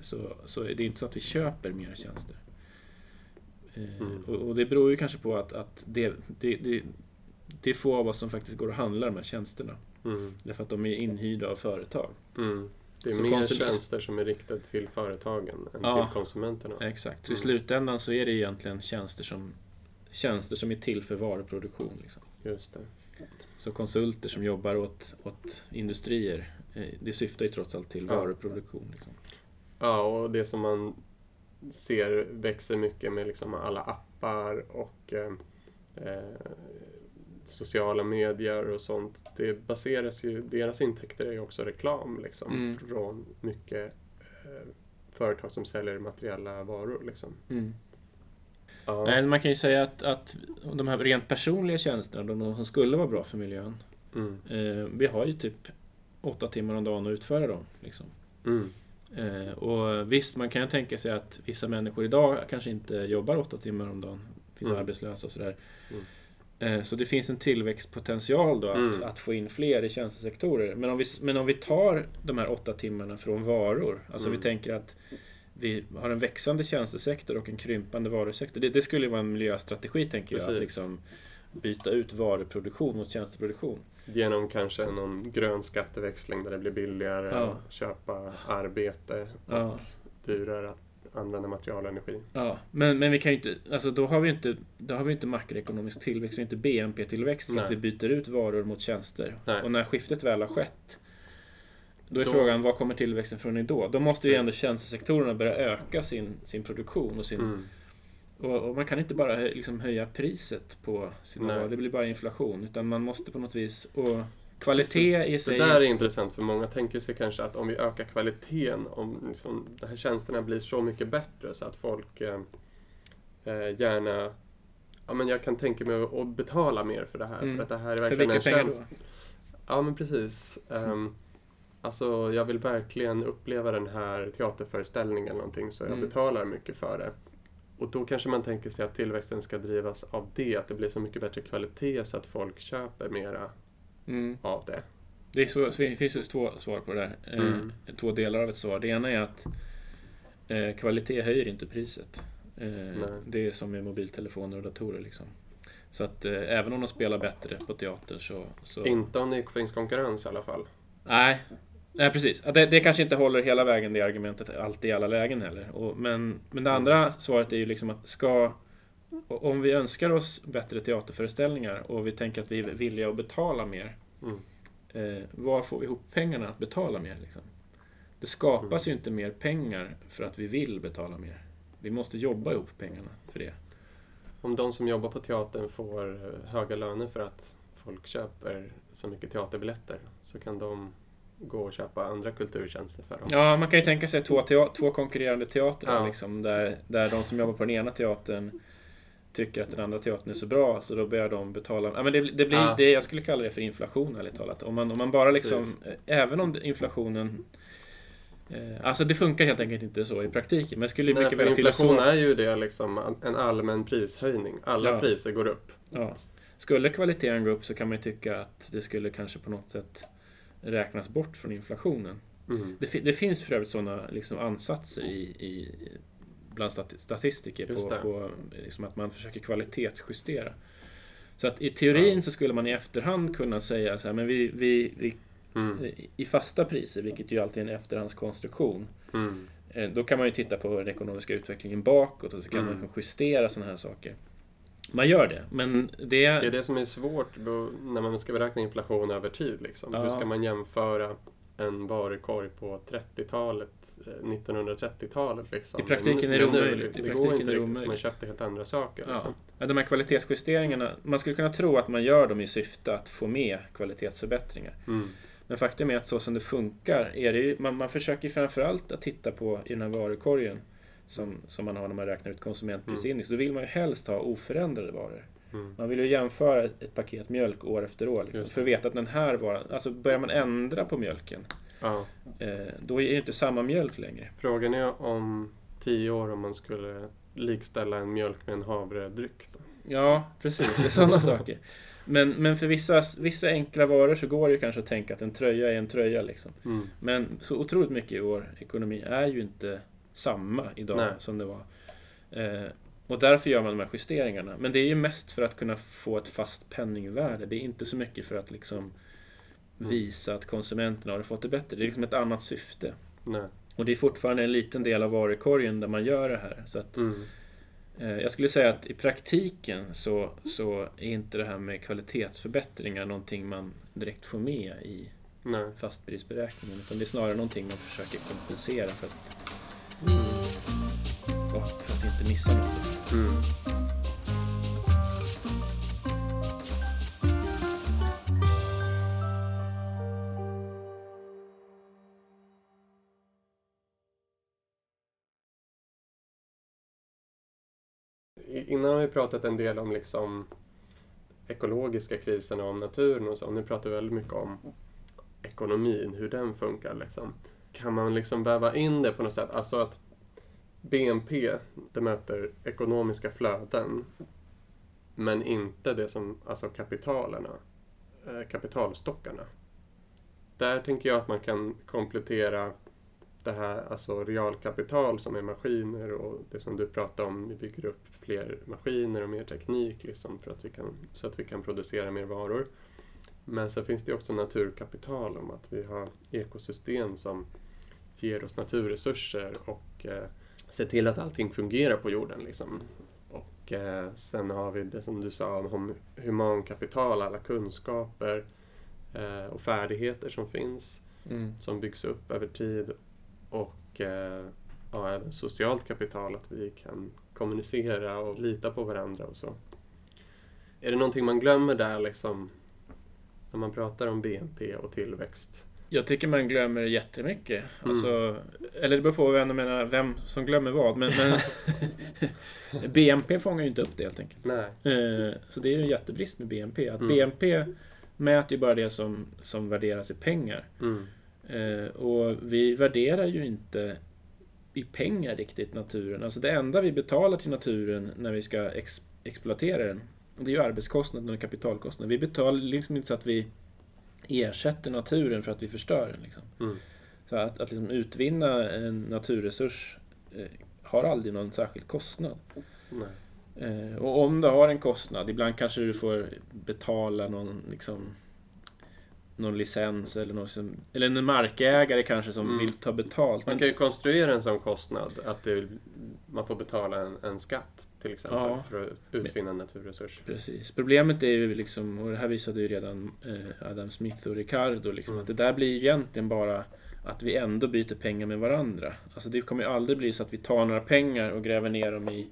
Så, så är det inte så att vi köper mer tjänster. Eh, Mm. och, och det beror ju kanske på att, att det, det, det, det är få av oss som faktiskt går och handlar de här tjänsterna. Mm. Därför att de är inhyrda av företag. Mm. Det är Så mer konsum- tjänster som är riktade till företagen än Ja. till konsumenterna. Exakt. Så i Mm. slutändan så är det egentligen tjänster som, tjänster som är till för varuproduktion. Liksom. Just det. Så konsulter som jobbar åt, åt industrier, eh, det syftar ju trots allt till Ja. varuproduktion. Liksom. Ja, och det som man ser växer mycket med liksom alla appar och eh, eh, sociala medier och sånt. Det baseras ju, deras intäkter är ju också reklam liksom Mm. från mycket eh, företag som säljer materiella varor liksom. Mm. Ja. Nej, man kan ju säga att, att de här rent personliga tjänsterna, de de som skulle vara bra för miljön, Mm. eh, vi har ju typ åtta timmar om dagen att utföra dem. Liksom. Mm. Eh, och visst, man kan ju tänka sig att vissa människor idag kanske inte jobbar åtta timmar om dagen. Finns Mm. arbetslösa och sådär. Mm. Eh, så det finns en tillväxtpotential då att, Mm. att få in fler i tjänstesektorer. Men om, vi, men om vi tar de här åtta timmarna från varor. Alltså Mm. vi tänker att vi har en växande tjänstesektor och en krympande varusektor. Det, det skulle vara en miljöstrategi tänker jag. Att Precis. liksom byta ut varuproduktion mot tjänsteproduktion. Genom kanske någon grön skatteväxling där det blir billigare Ja. att köpa arbete och Ja. dyrare att använda material och energi. Ja, men, men vi kan ju inte, alltså då har vi inte, då har vi inte makroekonomisk tillväxt, vi inte BNP-tillväxt för att vi Nej. byter ut varor mot tjänster. Nej. Och när skiftet väl har skett, då är Då- frågan, var kommer tillväxten från då? Då måste ju ändå tjänstesektorerna börja öka sin, sin produktion och sin... Mm. Och, och man kan inte bara hö, liksom höja priset på sina varor, det blir bara inflation. Utan man måste på något vis... Och kvalitet i Det sig... där är intressant för många tänker sig kanske att om vi ökar kvaliteten, om liksom de här tjänsterna blir så mycket bättre så att folk eh, eh, gärna Ja men jag kan tänka mig att betala mer för det här Mm. för att det här är verkligen en tjänst. då? Ja men precis. Um, alltså jag vill verkligen uppleva den här teaterföreställningen eller någonting så jag Mm. betalar mycket för det. Och då kanske man tänker sig att tillväxten ska drivas av det, att det blir så mycket bättre kvalitet så att folk köper mera Mm. av det. Det, är så, det finns ju två svar på det där. Eh, Mm. Två delar av ett svar. Det ena är att eh, kvalitet höjer inte priset. Eh, det är som med mobiltelefoner och datorer. Liksom. Så att eh, även om de spelar bättre på teater så... så Inte om det finns konkurrens i alla fall. nej, nej, precis. Det, det kanske inte håller hela vägen det argumentet alltid i alla lägen heller. Och, men, men det andra svaret är ju liksom att ska... Om vi önskar oss bättre teaterföreställningar och vi tänker att vi är villiga att betala mer. Mm. Eh, var får vi ihop pengarna att betala mer? Liksom? Det skapas ju inte mer pengar för att vi vill betala mer. Vi måste jobba ihop pengarna för det. Om de som jobbar på teatern får eh, höga löner för att folk köper så mycket teaterbiljetter så kan de gå och köpa andra kulturtjänster för dem. Ja, man kan ju tänka sig två, två konkurrerande teatrar Ja. liksom, där, där de som jobbar på den ena teatern tycker att den andra teatern är så bra, så då börjar de betala. Ja, men det, det blir Ja. det, jag skulle kalla det för inflation, ärligt talat. Om man, om man bara liksom, Precis. även om inflationen eh, Alltså det funkar helt enkelt inte så i praktiken. Men skulle ju Nej, mycket för inflation filosof- är ju det liksom en allmän prishöjning. Alla Ja. priser går upp. Ja. Skulle kvaliteten gå upp så kan man ju tycka att det skulle kanske på något sätt räknas bort från inflationen. Mm. Det, det finns för övrigt sådana liksom ansatser i, i, bland stati- statistiker Just på, det. på liksom att man försöker kvalitetsjustera. Så att i teorin Ja. så skulle man i efterhand kunna säga så här, men vi, vi, vi Mm. i fasta priser, vilket ju alltid är en efterhandskonstruktion, Mm. eh, då kan man ju titta på den ekonomiska utvecklingen bakåt och så kan man Mm. liksom justera sådana här saker. Man gör det, men det... Det är det som är svårt då, när man ska beräkna inflation över tid. Liksom. Ja. Hur ska man jämföra en varukorg på 30-talet, eh, 1930-talet? Liksom. I praktiken är det omöjligt. Det, praktiken går inte det riktigt. omöjligt. Man köpte helt andra saker. Ja. Liksom. Ja, de här kvalitetsjusteringarna, man skulle kunna tro att man gör dem i syfte att få med kvalitetsförbättringar. Mm. Men faktum är att så som det funkar, är det ju, man, man försöker framförallt att titta på i den här varukorgen som, som man har när man räknar ut konsumentprisindex. Då vill man ju helst ha oförändrade varor. Mm. Man vill ju jämföra ett, paket mjölk år efter år. Liksom, för att veta att den här varan, alltså börjar man ändra på mjölken, Ja. eh, då är det inte samma mjölk längre. Frågan är om tio år om man skulle likställa en mjölk med en havredryck. Då. Ja, precis. Det är sådana saker. Men, men för vissa, vissa enkla varor så går det ju kanske att tänka att en tröja är en tröja. Liksom. Mm. Men så otroligt mycket i vår ekonomi är ju inte samma idag Nej. som det var. Eh, och därför gör man de här justeringarna. Men det är ju mest för att kunna få ett fast penningvärde. Det är inte så mycket för att liksom Mm. visa att konsumenterna har fått det bättre. Det är liksom ett annat syfte. Nej. Och det är fortfarande en liten del av varukorgen där man gör det här. Så att, Mm. eh, jag skulle säga att i praktiken så, så är inte det här med kvalitetsförbättringar någonting man direkt får med i Nej. fastprisberäkningen. Utan det är snarare någonting man försöker kompensera för att... Mm. För att inte missa något. Mm. Innan har vi pratat en del om liksom ekologiska krisen och om naturen och så. Nu pratar vi väldigt mycket om ekonomin, hur den funkar. Liksom. Kan man liksom väva in det på något sätt? Alltså att BNP, det möter ekonomiska flöden men inte det som, alltså kapitalerna, eh, kapitalstockarna. Där tänker jag att man kan komplettera det här, alltså realkapital som är maskiner och det som du pratade om, vi bygger upp fler maskiner och mer teknik liksom för att vi kan, så att vi kan producera mer varor. Men sen finns det också naturkapital om att vi har ekosystem som ger oss naturresurser och eh, ser till att allting fungerar på jorden. Liksom. Och eh, sen har vi det som du sa om humankapital, alla kunskaper eh, och färdigheter som finns Mm. som byggs upp över tid och eh, ja, även socialt kapital, att vi kan kommunicera och lita på varandra och så. Är det någonting man glömmer där liksom när man pratar om BNP och tillväxt? Jag tycker man glömmer jättemycket. Mm. Alltså, eller det beror på vem, menar, vem som glömmer vad. Men, men BNP fångar ju inte upp det helt enkelt. Nej. Eh, Så det är ju en jättebrist med BNP. Att Mm. BNP mäter ju bara det som, som värderas i pengar. Mm. Eh, Och vi värderar ju inte i pengar riktigt naturen. Alltså det enda vi betalar till naturen när vi ska ex exploatera den, det är ju arbetskostnaden och kapitalkostnaden. Vi betalar liksom inte så att vi ersätter naturen för att vi förstör den. Liksom. Mm. Så att, att liksom utvinna en naturresurs eh, har aldrig någon särskild kostnad. Eh, och om det har en kostnad, ibland kanske du får betala någon, liksom, någon licens eller, någon som, eller en markägare kanske som Mm. vill ta betalt. Man kan ju konstruera en sån kostnad att det, man får betala en, en skatt till exempel Ja. för att utvinna en naturresurs. precis. Problemet är ju, liksom, och det här visade ju redan eh, Adam Smith och Ricardo, liksom, Mm. att det där blir ju egentligen bara att vi ändå byter pengar med varandra. Alltså det kommer ju aldrig bli så att vi tar några pengar och gräver ner dem i,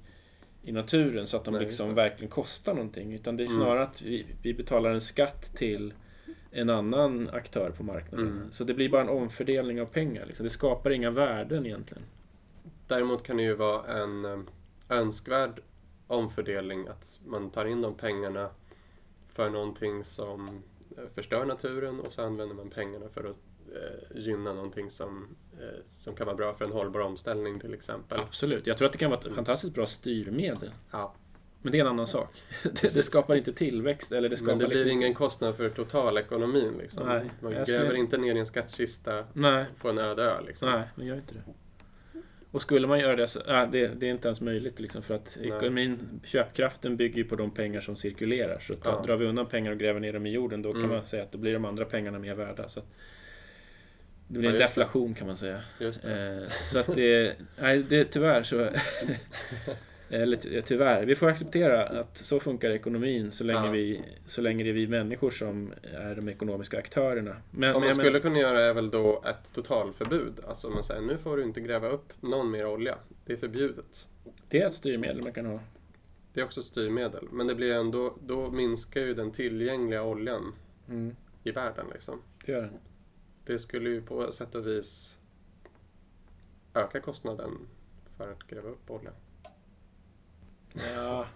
i naturen så att de Nej, liksom verkligen kostar någonting. Utan det är Mm. snarare att vi, vi betalar en skatt till en annan aktör på marknaden. Mm. Så det blir bara en omfördelning av pengar. Liksom. Det skapar inga värden egentligen. Däremot kan det ju vara en eh, önskvärd omfördelning att man tar in de pengarna för någonting som eh, förstör naturen och så använder man pengarna för att eh, gynna någonting som, eh, som kan vara bra för en hållbar omställning till exempel. Absolut. Jag tror att det kan vara ett Mm. fantastiskt bra styrmedel. Ja. Men det är en annan sak. Det, det skapar inte tillväxt. Eller det skapar Men det blir liksom ingen kostnad för totalekonomin. Liksom. Nej, man gräver skulle- inte ner i en skattkista Nej, på en öde ö. Liksom. nej, man gör inte det. Och skulle man göra det så, ja, det, det är inte ens möjligt liksom för att Nej. ekonomin, köpkraften bygger ju på de pengar som cirkulerar. Så ta, Ja. drar vi undan pengar och gräver ner dem i jorden då kan Mm. man säga att då blir de andra pengarna mer värda. Så det blir Ja, en just det. deflation kan man säga. Eh, så att det, nej, det tyvärr så... Eller ty- tyvärr, vi får acceptera att så funkar ekonomin så länge, Ja. vi, så länge det är vi människor som är de ekonomiska aktörerna. Men, Vad men, man jag skulle kunna göra är väl då ett totalförbud. Alltså man säger nu får du inte gräva upp någon mer olja. Det är förbjudet. men, det är ett styrmedel man kan ha. Det är också ett styrmedel. Men det blir ändå, då minskar ju den tillgängliga oljan Mm, i världen. Liksom. det gör den. Det skulle ju på sätt och vis öka kostnaden för att gräva upp olja. Ja.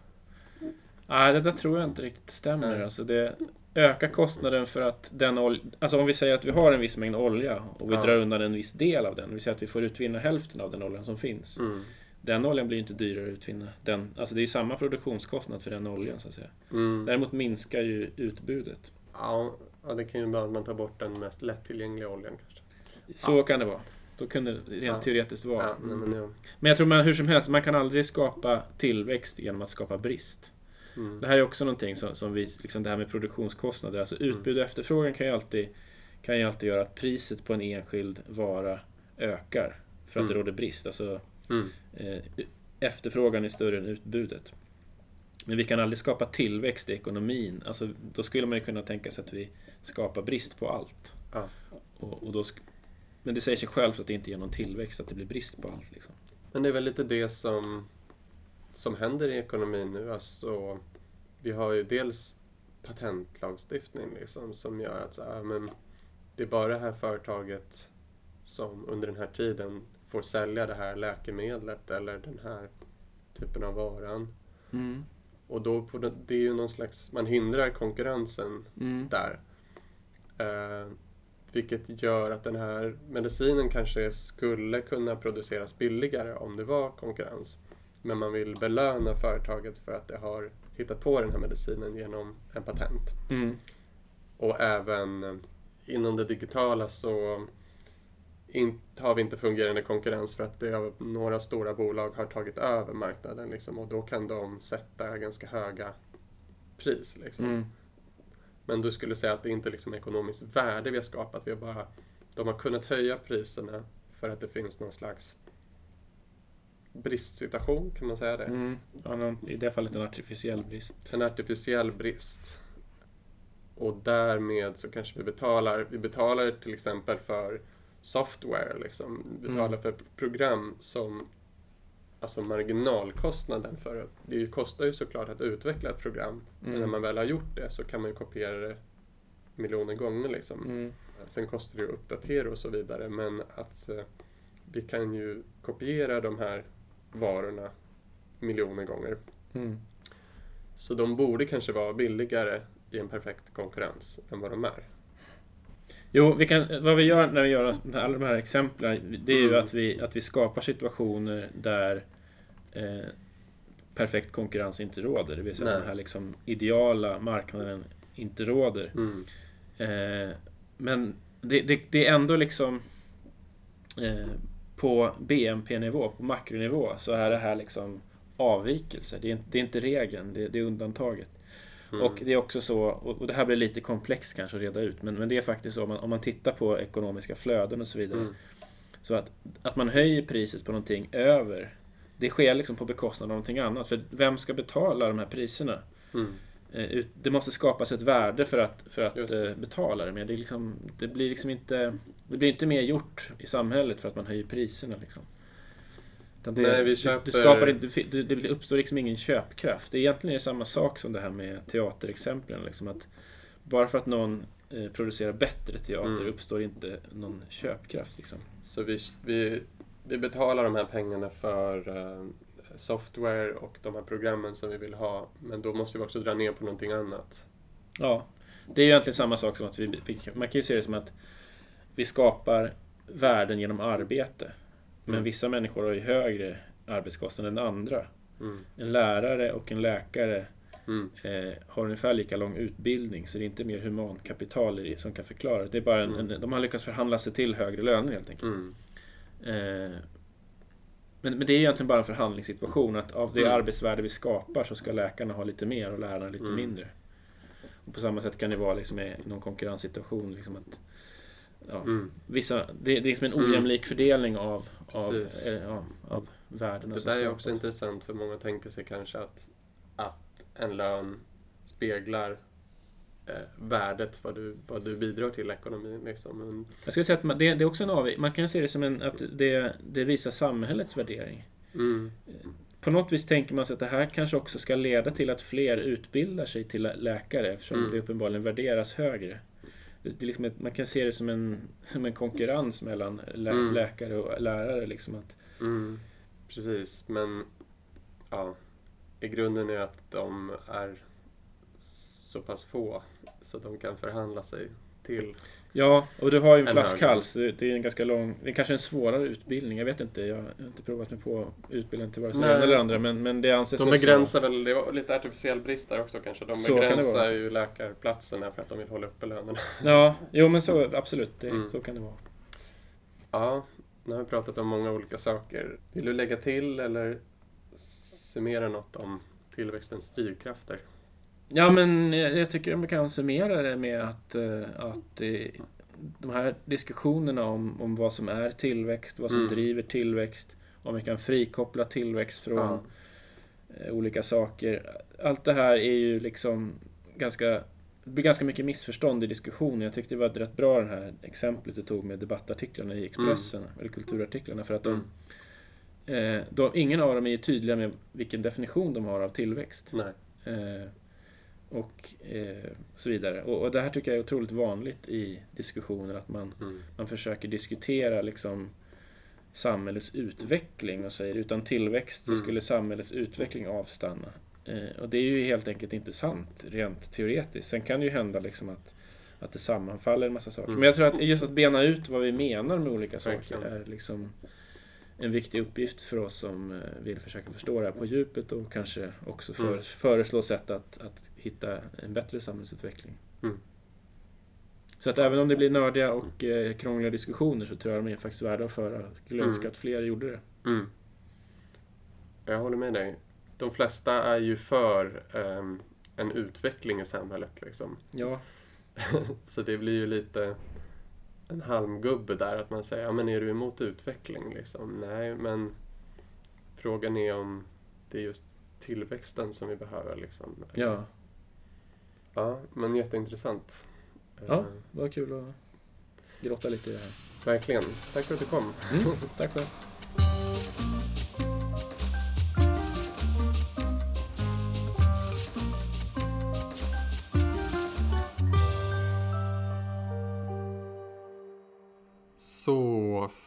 Nej, det där tror jag inte riktigt stämmer. Nej. Alltså det ökar kostnaden för att den olja... Alltså om vi säger att vi har en viss mängd olja och vi Ja. drar undan en viss del av den. Vi säger att vi får utvinna hälften av den oljan som finns. Mm. Den oljan blir inte dyrare att utvinna. Den, alltså det är samma produktionskostnad för den oljan så att säga. Mm. Däremot minskar ju utbudet. Ja, ja, det kan ju vara att man tar bort den mest lättillgängliga oljan kanske. Så kan det vara. Då kan det rent Ja. teoretiskt vara. Ja, nej, men, ja. Men jag tror man hur som helst, man kan aldrig skapa tillväxt genom att skapa brist. Mm. Det här är också någonting som, som vi, liksom det här med produktionskostnader. Alltså utbud och efterfrågan kan ju alltid, kan ju alltid göra att priset på en enskild vara ökar. För att Mm. det råder brist. Alltså Mm. eh, efterfrågan är större än utbudet. Men vi kan aldrig skapa tillväxt i ekonomin. Alltså, då skulle man ju kunna tänka sig att vi skapar brist på allt. Ja. Och, och då men det säger sig självt att det inte ger någon tillväxt, att det blir brist på allt. Liksom. Men det är väl lite det som som händer i ekonomin nu, alltså vi har ju dels patentlagstiftning liksom, som gör att så här, men det är bara det här företaget som under den här tiden får sälja det här läkemedlet eller den här typen av varan. Mm. Och då på det, det är ju någon slags, man hindrar konkurrensen Mm. där. Eh, vilket gör att den här medicinen kanske skulle kunna produceras billigare om det var konkurrens. Men man vill belöna företaget för att det har hittat på den här medicinen genom en patent. Mm. Och även eh, inom det digitala så in, har vi inte fungerande konkurrens för att det några stora bolag har tagit över marknaden liksom, och då kan de sätta ganska höga pris. Liksom. Mm. Men du skulle säga att det inte är liksom ekonomiskt värde vi har skapat. Vi har bara, de har kunnat höja priserna för att det finns någon slags bristsituation, kan man säga det? Mm. Ja, I det fallet en artificiell brist. En artificiell brist. Och därmed så kanske vi betalar, vi betalar till exempel för software, liksom. Vi betalar Mm. för program som Alltså marginalkostnaden för det kostar ju såklart att utveckla ett program. Men när Mm. man väl har gjort det så kan man ju kopiera det miljoner gånger liksom. Mm. Sen kostar det ju att uppdatera och så vidare men att eh, vi kan ju kopiera de här varorna miljoner gånger. Mm. Så de borde kanske vara billigare i en perfekt konkurrens än vad de är. Jo, vi kan, vad vi gör när vi gör alla de här exemplen, det är ju Mm. att vi, att vi skapar situationer där eh, perfekt konkurrens inte råder. Det vill säga Nej. den här liksom ideala marknaden inte råder. Mm. Eh, men det, det, det är ändå liksom eh, på BNP-nivå, på makronivå, så är det här liksom avvikelser. Det är, inte- det är inte regeln, det, det är undantaget. Mm. Och det är också så, och det här blir lite komplext kanske att reda ut, men, men det är faktiskt så om man, om man tittar på ekonomiska flöden och så vidare. Mm. Så att, att man höjer priset på någonting över, det sker liksom på bekostnad av någonting annat. För vem ska betala de här priserna? Mm. Eh, Det måste skapas ett värde för att, för att eh, betala det med. Det, liksom, det blir liksom inte Det blir inte mer gjort i samhället för att man höjer priserna. Liksom. Det, Nej, vi du- köper- du skapar inte, det, det uppstår liksom ingen köpkraft. Det är egentligen är det samma sak som det här med teaterexemplen. Liksom att bara för att någon eh, producerar bättre teater Mm. uppstår inte någon köpkraft. Liksom. Så vi, vi, vi betalar de här pengarna för eh, software och de här programmen som vi vill ha. Men då måste vi också dra ner på någonting annat. Ja, det är ju egentligen samma sak som att vi, vi man kan ju se det som att vi skapar värden genom arbete. Men Mm. vissa människor har ju högre arbetskostnader än andra. Mm. En lärare och en läkare Mm. eh, har ungefär lika lång utbildning så det är inte mer humankapital som kan förklara det. är bara en, Mm. en, de har lyckats förhandla sig till högre löner helt enkelt. Mm. Eh, men, men det är egentligen bara en förhandlingssituation att av det Mm. arbetsvärde vi skapar så ska läkarna ha lite mer och lärarna lite mindre. Och på samma sätt kan det vara liksom i någon konkurrenssituation. Liksom att, ja, vissa, det, det är liksom en ojämlik fördelning av, Precis. eh, ja, av värdena Det där är också intressant för många tänker sig kanske att, att en lön speglar eh, värdet, vad du, vad du bidrar till ekonomin. Liksom. Men, Jag skulle säga att man, det, det är också en avvik. Man kan se det som en, att det, det visar samhällets värdering. mm. På något vis tänker man sig att det här kanske också ska leda till att fler utbildar sig till lä- läkare eftersom Mm. det uppenbarligen värderas högre. Det, är liksom ett, man kan se det som en, som en konkurrens mellan lä, Mm. läkare och lärare. Liksom att, Mm. Precis, men ja, i grunden är att de är så pass få så de kan förhandla sig till. Ja, och du har ju en flaskhals. Det, är en ganska lång, det är kanske en svårare utbildning. Jag vet inte, jag har inte provat mig på utbildning till vare sig ena eller andra. Men, men det anses De begränsar väl, det var lite artificiell brist där också kanske. De Så kan begränsar vara. ju läkarplatserna för att de vill hålla uppe lönerna. Ja, jo men så absolut. Det, Mm. Så kan det vara. Ja, nu har vi pratat om många olika saker. Vill du lägga till eller summera något om tillväxtens drivkrafter? Ja, men jag tycker man kan summera det med att, eh, att de här diskussionerna om, om vad som är tillväxt, vad som Mm. driver tillväxt, om vi kan frikoppla tillväxt från Ja. eh, olika saker. Allt det här är ju liksom ganska det blir ganska mycket missförstånd i diskussionen. Jag tyckte det var rätt bra det här exemplet du tog med debattartiklarna i Expressen, eller kulturartiklarna, för att de, Mm. eh, de, ingen av dem är ju tydliga med vilken definition de har av tillväxt. Eh, och eh, så vidare. Och, och det här tycker jag är otroligt vanligt i diskussioner, att man, Mm. man försöker diskutera liksom samhällets utveckling och säger utan tillväxt så Mm. skulle samhällets utveckling avstanna. Eh, och det är ju helt enkelt inte sant, rent teoretiskt. Sen kan det ju hända liksom att, att det sammanfaller en massa saker. Mm. Men jag tror att just att bena ut vad vi menar med olika saker är liksom en viktig uppgift för oss som eh, vill försöka förstå det här på djupet och kanske också för, Mm. föreslå sätt att, att hitta en bättre samhällsutveckling. Mm. Så att även om det blir nördiga och eh, krångliga diskussioner så tror jag de är faktiskt värda att föra. Jag skulle Mm. önska att fler gjorde det. Mm. Jag håller med dig. De flesta är ju för ehm, en utveckling i samhället. Liksom. Ja, Så det blir ju lite en halmgubbe där att man säger, ja men är du emot utveckling? Liksom? Nej, men frågan är om det är just tillväxten som vi behöver. Liksom. ja. ja men jätteintressant. Ja. Eh, det var kul att grotta lite i det här. verkligen. Tack för att du kom. Tack själv.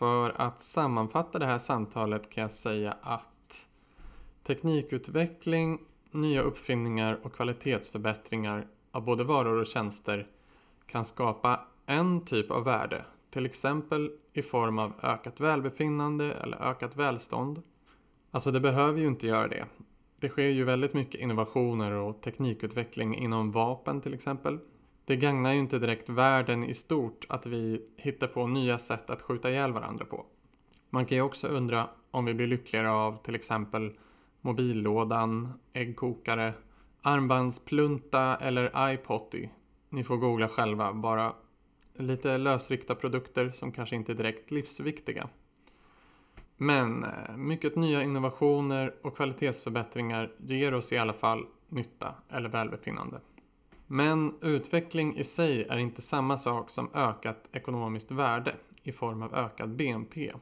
För att sammanfatta det här samtalet kan jag säga att teknikutveckling, nya uppfinningar och kvalitetsförbättringar av både varor och tjänster kan skapa en typ av värde, till exempel i form av ökat välbefinnande eller ökat välstånd. Alltså det behöver ju inte göra det. Det sker ju väldigt mycket innovationer och teknikutveckling inom vapen till exempel. Det gagnar ju inte direkt världen i stort att vi hittar på nya sätt att skjuta ihjäl varandra på. Man kan ju också undra om vi blir lyckligare av till exempel mobillådan, äggkokare, armbandsplunta eller iPotty. Ni får googla själva, bara lite lösryckta produkter som kanske inte är direkt livsviktiga. Men eh, mycket nya innovationer och kvalitetsförbättringar ger oss i alla fall nytta eller välbefinnande. Men utveckling i sig är inte samma sak som ökat ekonomiskt värde i form av ökad BNP.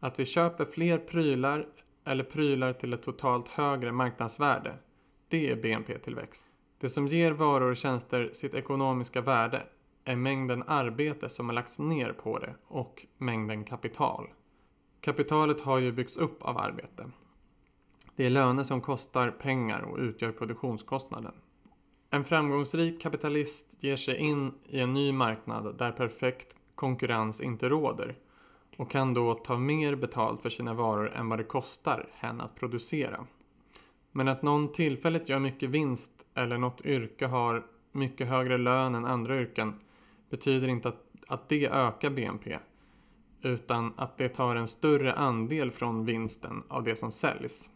Att vi köper fler prylar eller prylar till ett totalt högre marknadsvärde, det är BNP-tillväxt. Det som ger varor och tjänster sitt ekonomiska värde är mängden arbete som har lagts ner på det och mängden kapital. Kapitalet har ju byggts upp av arbete. Det är löner som kostar pengar och utgör produktionskostnaden. En framgångsrik kapitalist ger sig in i en ny marknad där perfekt konkurrens inte råder och kan då ta mer betalt för sina varor än vad det kostar hen att producera. Men att någon tillfälligt gör mycket vinst eller något yrke har mycket högre lön än andra yrken betyder inte att, att det ökar BNP utan att det tar en större andel från vinsten av det som säljs.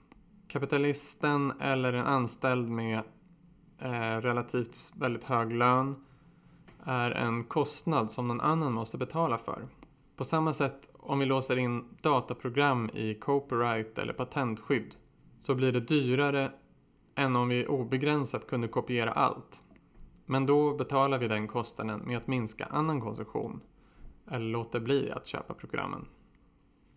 Kapitalisten eller en anställd med eh, relativt väldigt hög lön är en kostnad som någon annan måste betala för. På samma sätt om vi låser in dataprogram i copyright eller patentskydd så blir det dyrare än om vi obegränsat kunde kopiera allt. Men då betalar vi den kostnaden med att minska annan konsumtion eller låter bli att köpa programmen.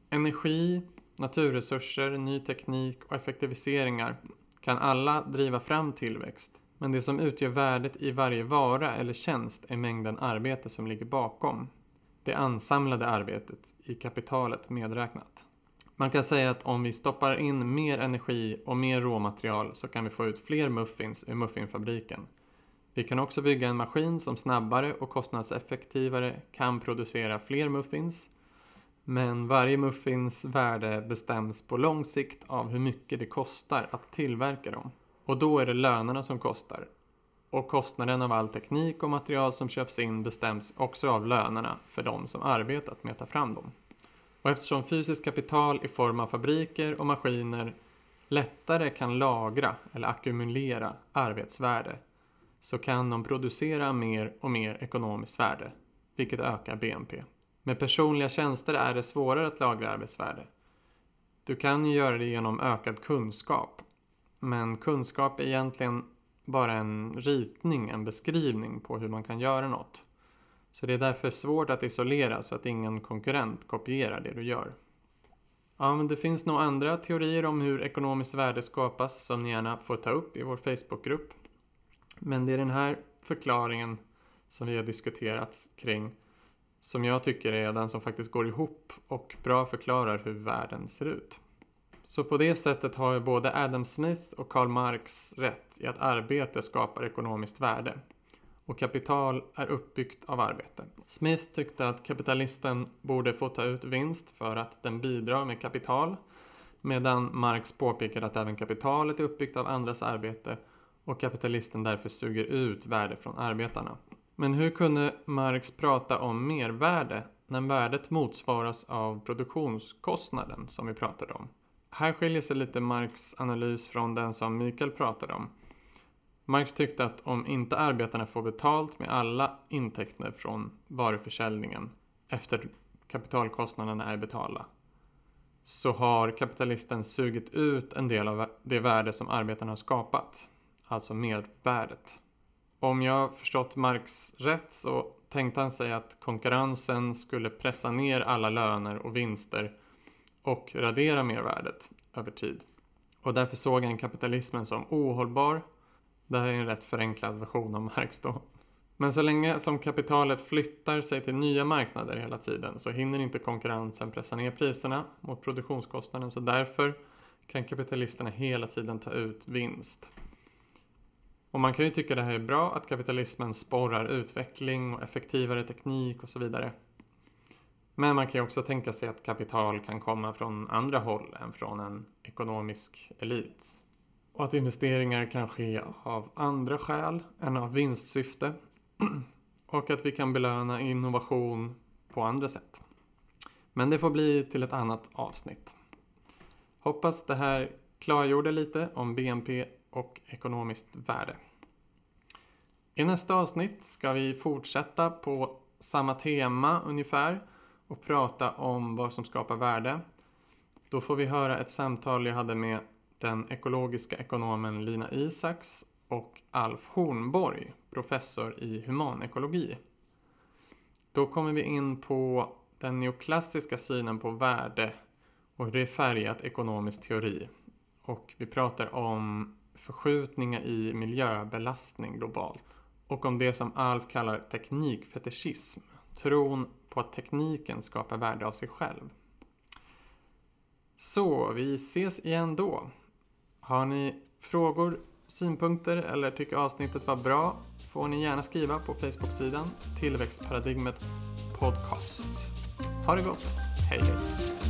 Energi, naturresurser, ny teknik och effektiviseringar kan alla driva fram tillväxt. Men det som utgör värdet i varje vara eller tjänst är mängden arbete som ligger bakom. Det ansamlade arbetet i kapitalet medräknat. Man kan säga att om vi stoppar in mer energi och mer råmaterial så kan vi få ut fler muffins ur muffinfabriken. Vi kan också bygga en maskin som snabbare och kostnadseffektivare kan producera fler muffins. Men varje muffins värde bestäms på lång sikt av hur mycket det kostar att tillverka dem. Och då är det lönerna som kostar. Och kostnaden av all teknik och material som köps in bestäms också av lönerna för de som arbetat med att ta fram dem. Och eftersom fysiskt kapital i form av fabriker och maskiner lättare kan lagra eller ackumulera arbetsvärde så kan de producera mer och mer ekonomiskt värde, vilket ökar BNP. Med personliga tjänster är det svårare att lagra arbetsvärde. Du kan ju göra det genom ökad kunskap, men kunskap är egentligen bara en ritning, en beskrivning på hur man kan göra något. Så det är därför svårt att isolera så att ingen konkurrent kopierar det du gör. Ja, men det finns nog andra teorier om hur ekonomiskt värde skapas som ni gärna får ta upp i vår Facebookgrupp. Men det är den här förklaringen som vi har diskuterat kring som jag tycker är den som faktiskt går ihop och bra förklarar hur världen ser ut. Så på det sättet har ju både Adam Smith och Karl Marx rätt i att arbete skapar ekonomiskt värde och kapital är uppbyggt av arbete. Smith tyckte att kapitalisten borde få ta ut vinst för att den bidrar med kapital medan Marx påpekade att även kapitalet är uppbyggt av andras arbete och kapitalisten därför suger ut värde från arbetarna. Men hur kunde Marx prata om mervärde när värdet motsvaras av produktionskostnaden som vi pratade om? Här skiljer sig lite Marx analys från den som Mikael pratade om. Marx tyckte att om inte arbetarna får betalt med alla intäkter från varuförsäljningen efter kapitalkostnaderna är betalda så har kapitalisten sugit ut en del av det värde som arbetarna har skapat, alltså mervärdet. Om jag förstått Marx rätt så tänkte han sig att konkurrensen skulle pressa ner alla löner och vinster och radera mervärdet över tid. Och därför såg han kapitalismen som ohållbar. Det här är en rätt förenklad version av Marx då. Men så länge som kapitalet flyttar sig till nya marknader hela tiden så hinner inte konkurrensen pressa ner priserna mot produktionskostnaden så därför kan kapitalisterna hela tiden ta ut vinst. Och man kan ju tycka det här är bra att kapitalismen sporrar utveckling och effektivare teknik och så vidare. Men man kan ju också tänka sig att kapital kan komma från andra håll än från en ekonomisk elit. Och att investeringar kan ske av andra skäl än av vinstsyfte. Och att vi kan belöna innovation på andra sätt. Men det får bli till ett annat avsnitt. Hoppas det här klargjorde lite om BNP och ekonomiskt värde. I nästa avsnitt ska vi fortsätta på samma tema ungefär och prata om vad som skapar värde. Då får vi höra ett samtal jag hade med den ekologiska ekonomen Lina Isaks och Alf Hornborg, professor i humanekologi. Då kommer vi in på den neoklassiska synen på värde och hur det är färgat ekonomisk teori. Och vi pratar om förskjutningar i miljöbelastning globalt och om det som Alf kallar teknikfetischism, tron på att tekniken skapar värde av sig själv. Så, vi ses igen då. Har ni frågor, synpunkter eller tycker avsnittet var bra får ni gärna skriva på Facebook-sidan Tillväxtparadigmet Podcast. Ha det gott, hej hej!